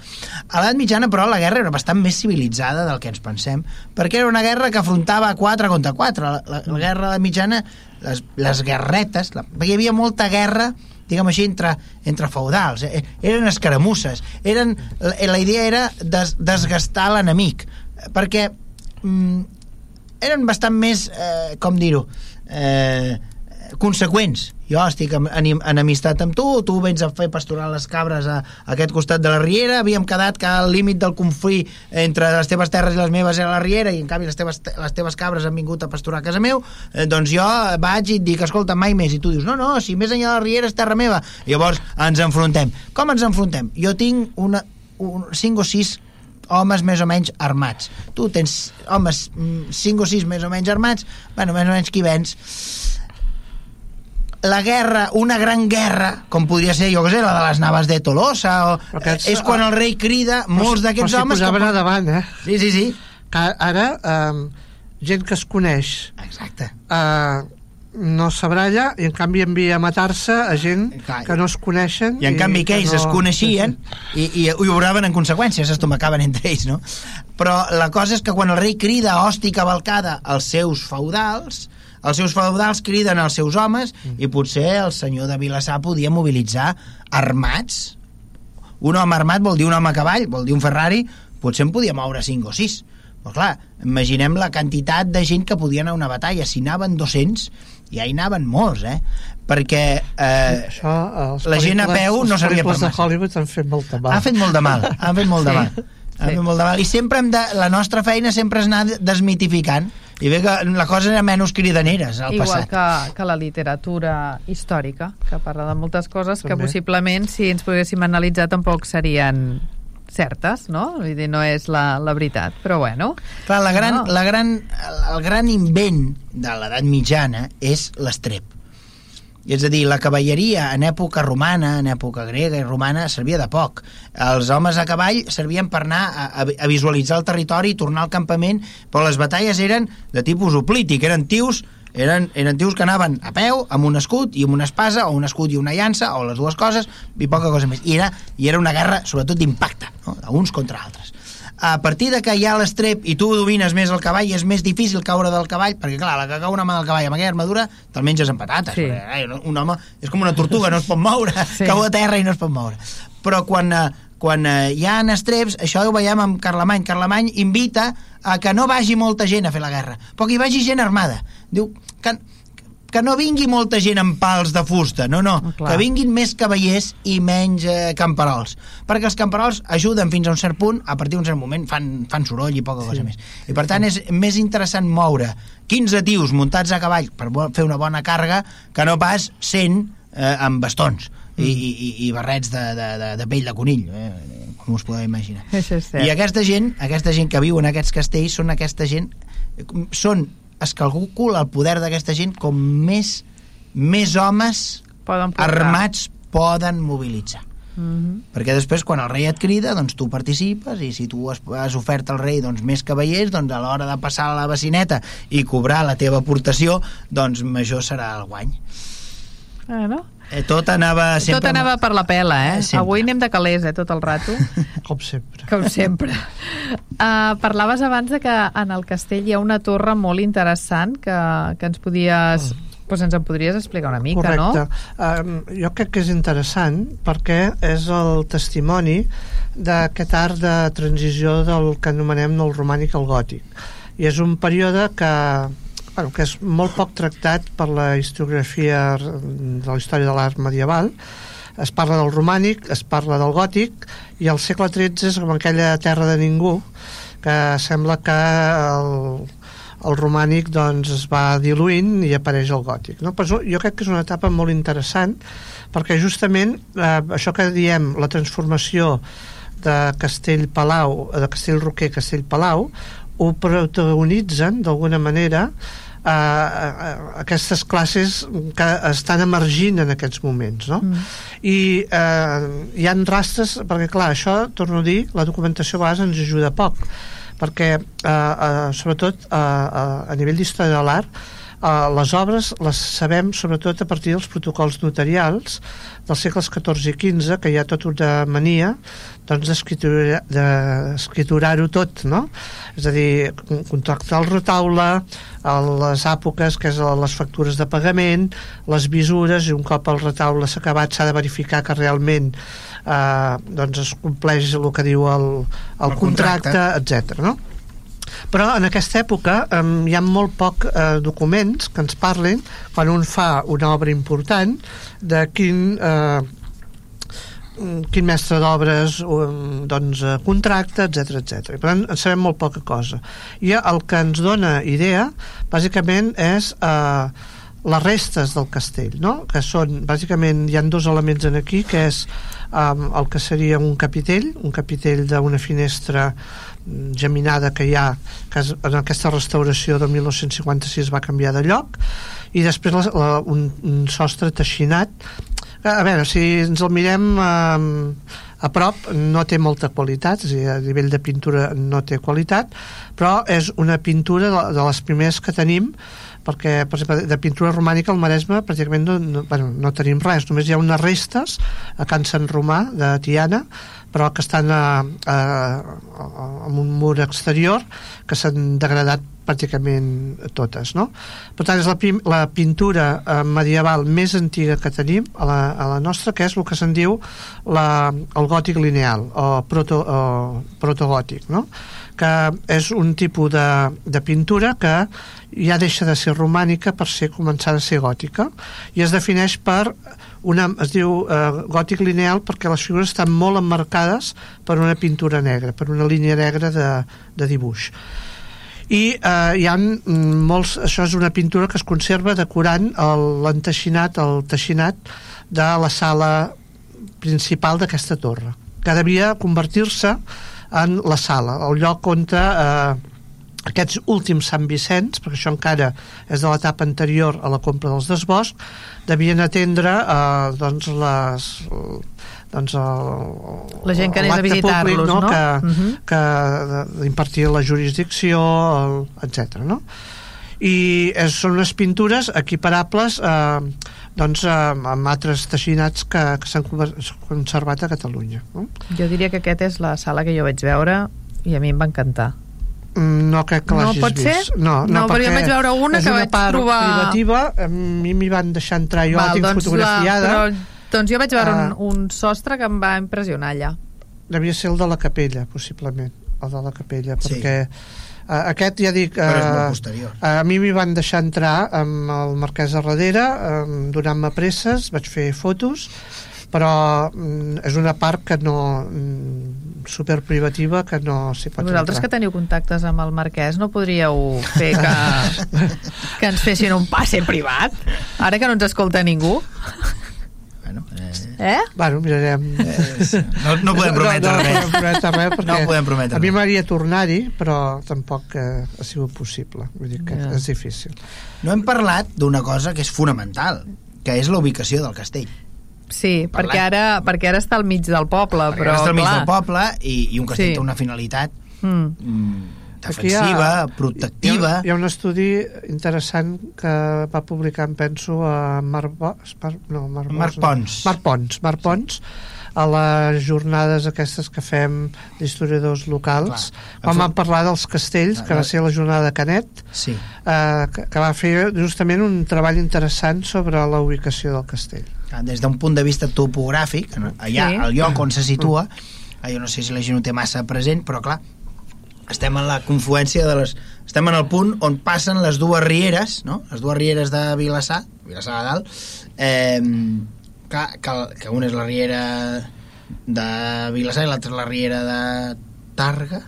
A l'edat mitjana, però, la guerra era bastant més civilitzada del que ens pensem, perquè era una guerra que afrontava 4 contra 4. La, la, la guerra a l'edat mitjana, les, les guerretes, la, hi havia molta guerra diguem així, entre, entre feudals. Eh? Eren escaramusses. Eren, la, la idea era des, desgastar l'enemic, perquè mm, eren bastant més, eh, com dir-ho, eh, conseqüents. Jo estic en, en, en amistat amb tu, tu vens a fer pasturar les cabres a, a aquest costat de la riera, havíem quedat que el límit del conflit entre les teves terres i les meves era la riera i en canvi les teves, les teves cabres han vingut a pasturar a casa meu, eh, doncs jo vaig i et dic, escolta, mai més, i tu dius, no, no, si més enllà de la riera és terra meva. Llavors ens enfrontem. Com ens enfrontem? Jo tinc una, un, cinc o sis homes més o menys armats. Tu tens homes mm, cinc o sis més o menys armats, bueno, més o menys qui vens la guerra, una gran guerra, com podria ser, jo què sé, la de les naves de Tolosa, o, Però aquests- és quan el rei crida molts d'aquests però homes... s'hi posaven que... davant eh? Sí, sí, sí. que ara eh, gent que es coneix Exacte. eh, no s'abralla i en canvi envia a matar-se a gent Clar. que no es coneixen I en canvi que ells no... es coneixien i, i, i obraven en conseqüència, s'estomacaven entre ells, no? Però la cosa és que quan el rei crida hosti cavalcada als seus feudals, els seus feudals criden als seus homes i potser el senyor de Vilassar podia mobilitzar armats. Un home armat vol dir un home a cavall, vol dir un Ferrari, potser en podia moure 5 o 6. Però clar, imaginem la quantitat de gent que podia anar a una batalla. Si anaven 200, ja hi anaven molts, eh? Perquè eh, Això, els la gent a peu no servia per pel·lícules de massa. Hollywood han fet molta mal ha fet molt de mal, ha fet molt de Sí. mal. Sí. molt de mal. I sempre hem de, la nostra feina sempre és anar desmitificant i bé que la cosa era menys cridaneres al Igual passat. que, que la literatura històrica, que parla de moltes coses que possiblement, si ens poguéssim analitzar, tampoc serien certes, no? Vull dir, no és la, la veritat, però bueno. Clar, la gran, No. la gran, el gran invent de l'edat mitjana és l'estrep. És a dir, la cavalleria en època romana, en època grega i romana, servia de poc. Els homes a cavall servien per anar a, a, visualitzar el territori i tornar al campament, però les batalles eren de tipus oplític, eren tios Eren, eren tios que anaven a peu, amb un escut i amb una espasa, o un escut i una llança, o les dues coses, i poca cosa més. I era, i era una guerra, sobretot, d'impacte, no? uns contra altres. A partir de que hi ha l'estrep i tu domines més el cavall, és més difícil caure del cavall, perquè, clar, la que cau una mà del cavall amb aquella armadura, te'l menges amb patates. Sí. Perquè, ai, un home és com una tortuga, no es pot moure, Sí. cau a terra i no es pot moure. Però quan, eh, quan eh, hi ha estreps, això ho veiem amb Carlemany. Carlemany invita a que no vagi molta gent a fer la guerra, però que hi vagi gent armada. Diu que, que no vingui molta gent amb pals de fusta, no, no, Ah, clar. que vinguin més cavallers i menys eh, camperols, perquè els camperols ajuden fins a un cert punt, a partir d'un cert moment fan, fan soroll i poca cosa més. I per tant és més interessant moure 15 tios muntats a cavall per fer una bona càrrega que no pas 100 eh, amb bastons i, i, i- i barrets de, de, de, de pell de conill, eh, com us podeu imaginar. Això és cert. I aquesta gent, aquesta gent que viu en aquests castells són aquesta gent són, es calcula el poder d'aquesta gent com més més homes Poden portar. armats poden mobilitzar. Mhm. Perquè després, quan el rei et crida, doncs tu participes, i si tu has, has ofert al rei doncs, més cavallers, doncs a l'hora de passar a la bacineta i cobrar la teva aportació, doncs major serà el guany. Bueno, Eh, tot anava sempre... tot anava per la pela, eh? Eh, sempre. Avui anem de calés, eh, tot el rato. com sempre. Com sempre. Uh, parlaves abans de que en el castell hi ha una torre molt interessant que, que ens podies... Pues ens en podries explicar una mica, Correcte. no? Um, jo crec que és interessant perquè és el testimoni d'aquest art de transició del que anomenem del romànic al gòtic. I és un període que, bueno, que és molt poc tractat per la historiografia de la història de l'art medieval. Es parla del romànic, es parla del gòtic, i el segle XIII és com aquella terra de ningú que sembla que el, el romànic doncs, es va diluint i apareix el gòtic. No? Però jo crec que és una etapa molt interessant perquè justament eh, això que diem, la transformació de Castell-Palau, de Castell-Roquer Castell-Palau, ho protagonitzen d'alguna manera eh, eh, aquestes classes que estan emergint en aquests moments no? mm. i eh, hi han rastres perquè clar, això, torno a dir la documentació a vegades ens ajuda poc perquè eh, eh, sobretot eh, eh, a nivell d'història de l'art Uh, les obres les sabem sobretot a partir dels protocols notarials dels segles XIV i XV que hi ha tota una mania doncs d'escriturar- d'escriturar-ho tot no? és a dir, con- contractar el retaule les èpoques que és les factures de pagament les visures i un cop el retaule s'ha acabat s'ha de verificar que realment eh, doncs es compleix el que diu el, el, El contracte, contracte. etc. no? Però en aquesta època eh, hi ha molt poc eh, documents que ens parlin quan un fa una obra important de quin eh, quin mestre d'obres doncs, eh, contracta, etc etc. Per tant, en sabem molt poca cosa. I el que ens dona idea, bàsicament, és eh, les restes del castell, no? que són, bàsicament, hi han dos elements en aquí, que és um, el que seria un capitell, un capitell d'una finestra mm, geminada que hi ha que en aquesta restauració del 1956 va canviar de lloc i després la, la, un, un sostre teixinat. A veure, si ens el mirem eh, a prop no té molta qualitat, és a dir, a nivell de pintura no té qualitat, però és una pintura de, de les primeres que tenim perquè, per exemple, de pintura romànica al Maresme pràcticament no, no, bueno, no tenim res, només hi ha unes restes a Can Sant Romà de Tiana però que estan a, a, a, en un mur exterior que s'han degradat pràcticament totes, no? Per tant, és la, la pintura eh, medieval més antiga que tenim a la, a la nostra, que és el que se'n diu la, el gòtic lineal, o, proto, protogòtic, no? Que és un tipus de, de pintura que ja deixa de ser romànica per ser començar a ser gòtica. I es defineix per una, es diu eh, gòtic lineal perquè les figures estan molt emmarcades per una pintura negra, per una línia negra de, de dibuix. I eh, hi ha molts això és una pintura que es conserva decorant l'enteixinat el teixinat de la sala principal d'aquesta torre que devia convertir-se en la sala, el lloc on eh, aquests últims Sant Vicenç, perquè això encara és de l'etapa anterior a la compra dels desbosc, devien atendre eh, doncs les doncs el, La gent que anés a visitar-los, públic, no? que, Mhm. que d'impartir la jurisdicció, etc. No? i és, són unes pintures equiparables eh, doncs, eh, amb altres teixinats que, que s'han conservat a Catalunya no? Jo diria que aquest és la sala que jo vaig veure i a mi em va encantar. Mm, No crec que No l'hagis pot ser? vist. No, No, però jo perquè vaig veure una que una vaig part trobar- privativa, a mi m'hi van deixar entrar, jo la tinc fotografiada. però, doncs jo vaig veure Ah. un, un sostre que em va impressionar allà. Devia ser el de la capella, possiblement, el de la capella, Sí. perquè uh, aquest, ja dic... Però és molt eh, posterior. a mi m'hi van deixar entrar amb el marquès a darrere, um, donant-me presses, vaig fer fotos, però mm, és una part que no mm, superprivativa que no s'hi pot Vosaltres que entrar. teniu contactes amb el Marquès no podríeu fer que, que ens fessin un passe privat? Ara que no ens escolta ningú. Bueno, eh, Eh? Bueno, mirarem... eh, no, no podem prometre no, no, res. No, podem prometre res perquè No podem prometre a mi m'agradaria tornar-hi, però tampoc eh, ha sigut possible. Vull dir que Ja. és difícil. No hem parlat d'una cosa que és fonamental, que és la ubicació del castell. Sí, Parlant. perquè ara, perquè ara està al mig del poble, Perquè però ara està al mig clar, del poble i, i un castell Sí. té una finalitat Mm. mm, defensiva, ha- protectiva... Hi ha, hi ha un estudi interessant que va publicar, em penso, a Marc, Bo, Mar, no, Marc, Marc no. Pons. Marc Pons. Marc Pons a les jornades aquestes que fem d'historiadors locals, Clar. quan vam parlar dels castells, que va ser la jornada de Canet, Sí. eh, que, que va fer justament un treball interessant sobre la ubicació del castell. Ah, Des d'un punt de vista topogràfic, allà, Sí. al lloc on se situa, ah, jo no sé si la gent ho té massa present, però clar, estem en la confluència de les... Estem en el punt on passen les dues rieres, no? les dues rieres de Vilassar, Vilassar de Dalt, eh, que, que, que una és la riera de Vilassar i l'altra la riera de Targa,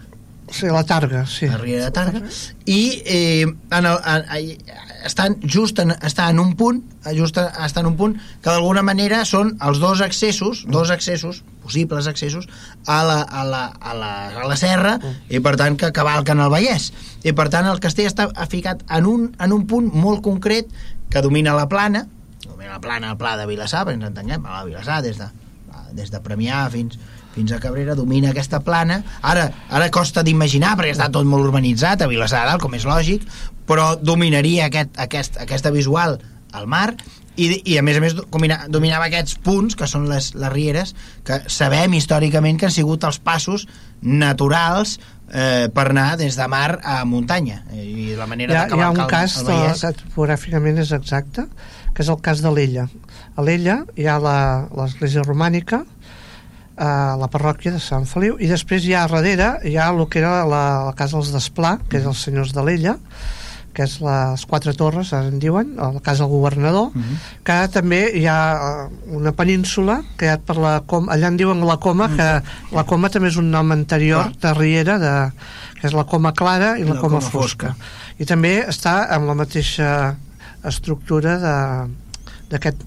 Sí, la Targa, sí. la riera de Targa, i eh, en el, en, en, estan just en, està en un punt just en, està en un punt que d'alguna manera són els dos accessos dos accessos, possibles accessos a la, a la, a la, a la serra i per tant que cavalquen el Vallès i per tant el castell està ficat en un, en un punt molt concret que domina la plana domina la plana, el pla de Vilassar perquè ens entenguem, a la Vilassar des de, des de Premià fins, fins a Cabrera domina aquesta plana. Ara, ara costa d'imaginar perquè està tot molt urbanitzat a Vilassar de Dalt, com és lògic però dominaria aquest, aquest, aquesta visual al mar. I, i a més a més domina, dominava aquests punts que són les, les rieres que sabem històricament que han sigut els passos naturals eh, per anar des de mar a muntanya. Eh, i la manera Hi ha, hi ha un cavalcar cas el, el Vallès. que topogràficament és exacte, que és el cas de l'Ella. A l'Ella hi ha la- l'església romànica, a la parròquia de Sant Feliu, i després hi ha darrere, hi ha el que era la, la casa dels Desplà, que és els senyors de l'Ella, que és les quatre torres, en diuen, a la casa del governador, Mhm. que també hi ha eh, una península creat per la Coma, allà en diuen la Coma, que la Coma també és un nom anterior de Riera, de, que és la Coma Clara i la, Coma, Fosca. I també està amb la mateixa estructura de d'aquest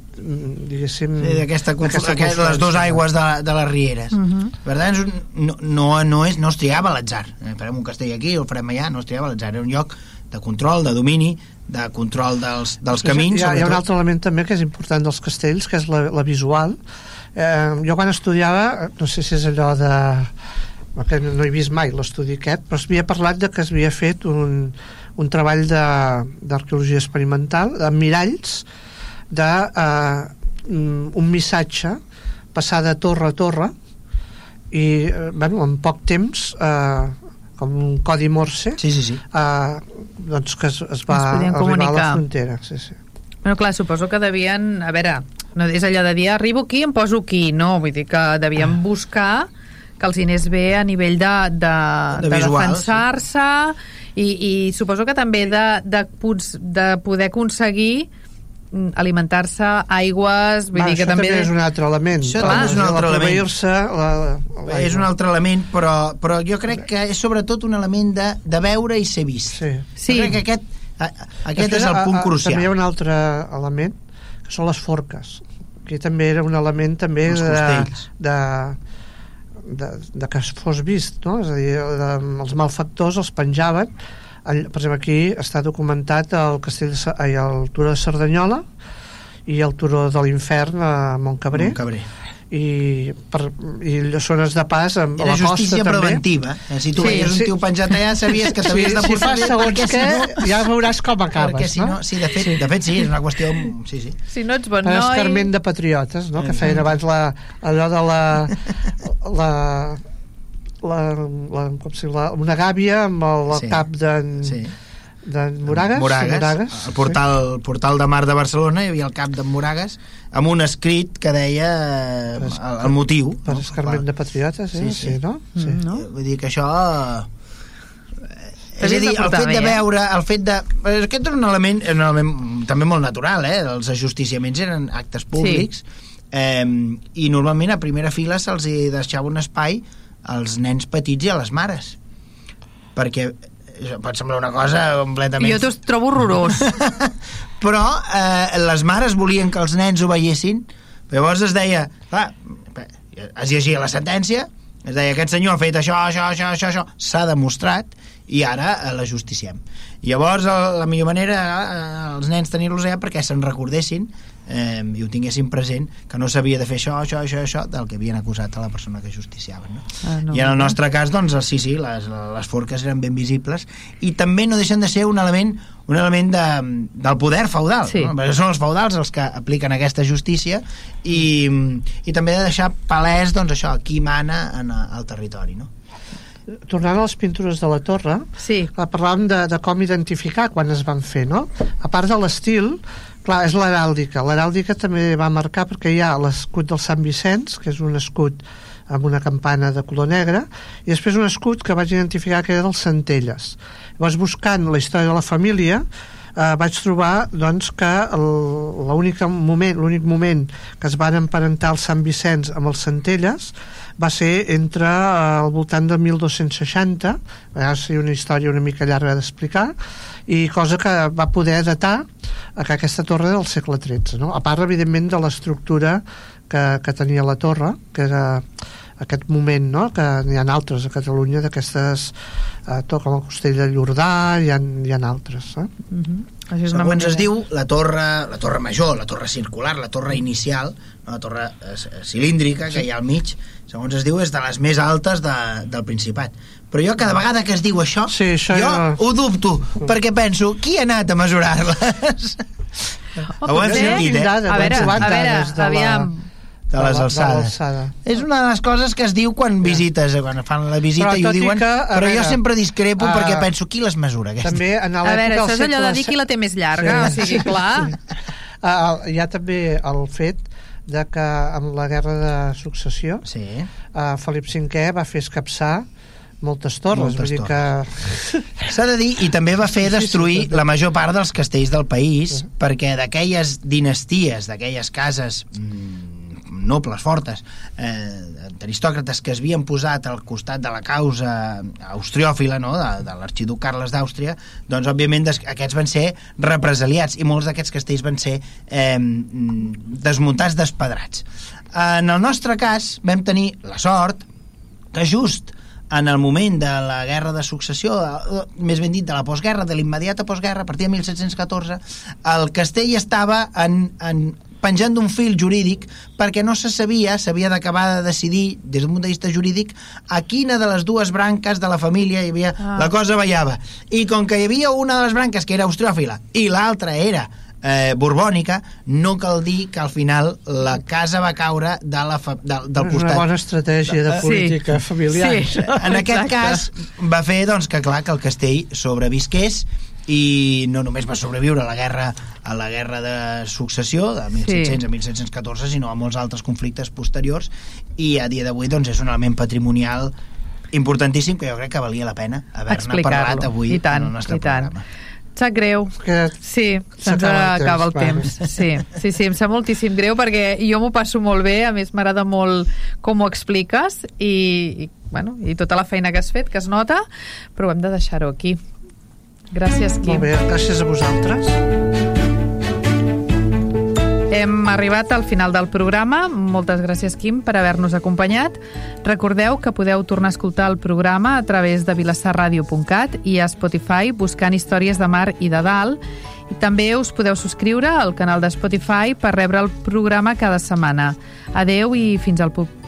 diguéssim Sí, d'aquesta aquest, les dues aigües de, de les rieres. Uh -huh. per tant no, no, no, és, no es triava l'atzar. Eh, farem un castell aquí o el farem allà no es triava l'atzar, era un lloc de control, de domini de control dels, dels camins hi ha, hi ha un altre element també que és important dels castells que és la, la visual. Eh, jo quan estudiava no sé si és allò de que no he vist mai l'estudi aquest però s'havia parlat de que es havia fet un, un treball de- d'arqueologia experimental amb miralls de eh, mm, un missatge passar de torre a torre i eh, bueno, en poc temps eh, com un codi morse sí, sí, sí eh, doncs que es, es va arribar a comunicar. la frontera sí, sí. Bueno, clar, suposo que devien... A veure, no és allò de dir arribo aquí em poso aquí, no, vull dir que devien buscar que els anés bé a nivell de, de, De de, defensar-se i, i suposo que també de, de, de poder aconseguir alimentar-se, aigües, vull Va, dir que també... també és un altre element Això Clar, també és un altre element. la, la, és un altre element però, però jo crec que és sobretot un element de, de veure i ser vist sí. Sí. jo crec que aquest, a, aquest Després, és el a- punt a- crucial també hi ha un altre element que són les forques que també era un element també Els de, de, de, de que es fos vist no? és a dir, de, els malfactors els penjaven el, per exemple aquí està documentat el castell de, ai, el turó de Cerdanyola i el turó de l'infern a Montcabré Montcabré. i, per, i llossones de pas amb Era la costa justícia també. preventiva. Eh, Si tu Sí, veies un sí. tio penjat allà, sabies que Sí, t'havies de si portar fas bé, segons perquè si què, no... ja veuràs com acabes, perquè si no, sí, de fet, de fet sí, és una qüestió... Sí, sí. Si no ets bon Per noi... escarment de patriotes, no? que feien abans la, allò de la, la, la, la, com si, la una gàbia amb el, el Sí. cap d'en sí. d'en Moragas, Moragas, Moragas el portal, el portal de mar de Barcelona hi havia el cap d'en Moragas amb un escrit que deia eh, el, el motiu sí, per no? escarment de patriotes, eh? Sí, Sí, sí. no? Sí. Mm, no? vull dir que això eh, és a dir, de el fet de eh? veure el fet de... aquest és un element, un element també molt natural eh? els ajusticiaments eren actes públics eh, i normalment a primera fila se'ls deixava un espai als nens petits i a les mares. Perquè això pot semblar una cosa completament Jo t'ho trobo horrorós. però eh, les mares volien que els nens ho veiessin. Llavors es deia clar, es llegia la sentència es deia aquest senyor ha fet això, això, això, això, això. S'ha demostrat i ara eh, la justiciem. Llavors la millor manera eh, els nens tenir-los allà perquè se'n recordessin eh, i ho tinguessin present que no s'havia de fer això, això, això, això del que havien acusat a la persona que justiciaven no? Ah, no, i en el no. nostre cas doncs sí, sí, les, les forques eren ben visibles i també no deixen de ser un element un element de, del poder feudal Sí. no? perquè són els feudals els que apliquen aquesta justícia i, i també de deixar palès doncs això, qui mana en el territori no? Tornant a les pintures de la torre, Sí. clar, parlàvem de, de com identificar quan es van fer, no? A part de l'estil, clar, és l'heràldica. L'heràldica també va marcar perquè hi ha l'escut del Sant Vicenç, que és un escut amb una campana de color negre, i després un escut que vaig identificar que era dels Centelles. Llavors, buscant la història de la família, eh, vaig trobar doncs, que l'únic moment, moment que es van emparentar el Sant Vicenç amb els Centelles va ser entre eh, al voltant de 1260 va ser una història una mica llarga d'explicar i cosa que va poder datar que aquesta torre del segle XIII no? a part evidentment de l'estructura que, que tenia la torre que era aquest moment no? que n'hi ha altres a Catalunya d'aquestes eh, tot com el Costell de Llordà hi ha, hi ha altres eh? Uh -huh. Això és una Segons manera... es diu, la torre, la torre major, la torre circular, la torre inicial, no, la torre eh, cilíndrica que hi ha al mig, segons es diu, és de les més altes de, del Principat. Però jo cada vegada que es diu això, Sí, això jo ja- ho dubto, perquè penso, qui ha anat a mesurar-les? Oh, Ho hem sentit, eh? A veure, a veure, aviam... De les de alçades. És una de les coses que es diu quan visites, eh, quan fan la visita Però i ho diuen, que, però jo veure, sempre discrepo ah, perquè penso, qui les mesura, aquestes? també en A veure, això és allò de dir qui la té més llarga, Sí. o sigui, clar... Uh, hi ha també el fet de que amb la guerra de successió Sí. uh, Felip V va fer escapçar moltes torres, Moltes vull dir que S'ha de dir, i també va fer Sí, sí, destruir sí, sí. la major part dels castells del país, Sí. perquè d'aquelles dinasties, d'aquelles cases mm, nobles, fortes, eh, aristòcrates que es havien posat al costat de la causa austriòfila, no?, de, de l'arxiduc Carles d'Àustria, doncs, òbviament, des, aquests van ser represaliats, i molts d'aquests castells van ser eh, desmuntats, despedrats. En el nostre cas, vam tenir la sort que just en el moment de la guerra de successió, eh, més ben dit, de la postguerra, de l'immediata postguerra, a partir de 1714, el castell estava en, en penjant d'un fil jurídic perquè no se sabia, s'havia d'acabar de decidir des d'un punt de vista jurídic a quina de les dues branques de la família hi havia, Ah. la cosa ballava i com que hi havia una de les branques que era austriòfila i l'altra era eh, borbònica, no cal dir que al final la casa va caure de la fa, de, del és costat una bona estratègia de Sí. política familiar. Sí. en aquest Exacte. cas va fer doncs, que clar que el castell sobrevisqués i no només va sobreviure a la guerra a la guerra de successió de 1700 Sí. a 1714 sinó a molts altres conflictes posteriors i a dia d'avui doncs, és un element patrimonial importantíssim que jo crec que valia la pena haver-ne parlat avui I tant, en el nostre i tant. Sap greu. Que Sí, se'ns el acaba el temps, temps. Sí, sí, sí, em sap moltíssim greu perquè jo m'ho passo molt bé, a més m'agrada molt com ho expliques i, i, bueno, i tota la feina que has fet, que es nota, però hem de deixar-ho aquí. Gràcies, Quim. Molt bé, gràcies a vosaltres. Hem arribat al final del programa. Moltes gràcies, Quim, per haver-nos acompanyat. Recordeu que podeu tornar a escoltar el programa a través de vilassarradio.cat i a Spotify buscant històries de mar i de dalt I també us podeu subscriure al canal de Spotify per rebre el programa cada setmana. Adeu i fins al,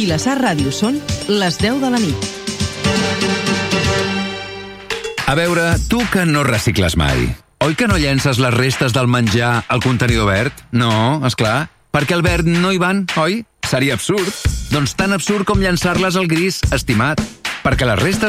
Vilassar Ràdio són les 10 de la nit. A veure, tu que no recicles mai, oi que no llences les restes del menjar al contenidor verd? No, és clar, perquè el verd no hi van, oi? Seria absurd. Doncs tan absurd com llançar-les al gris, estimat, perquè les restes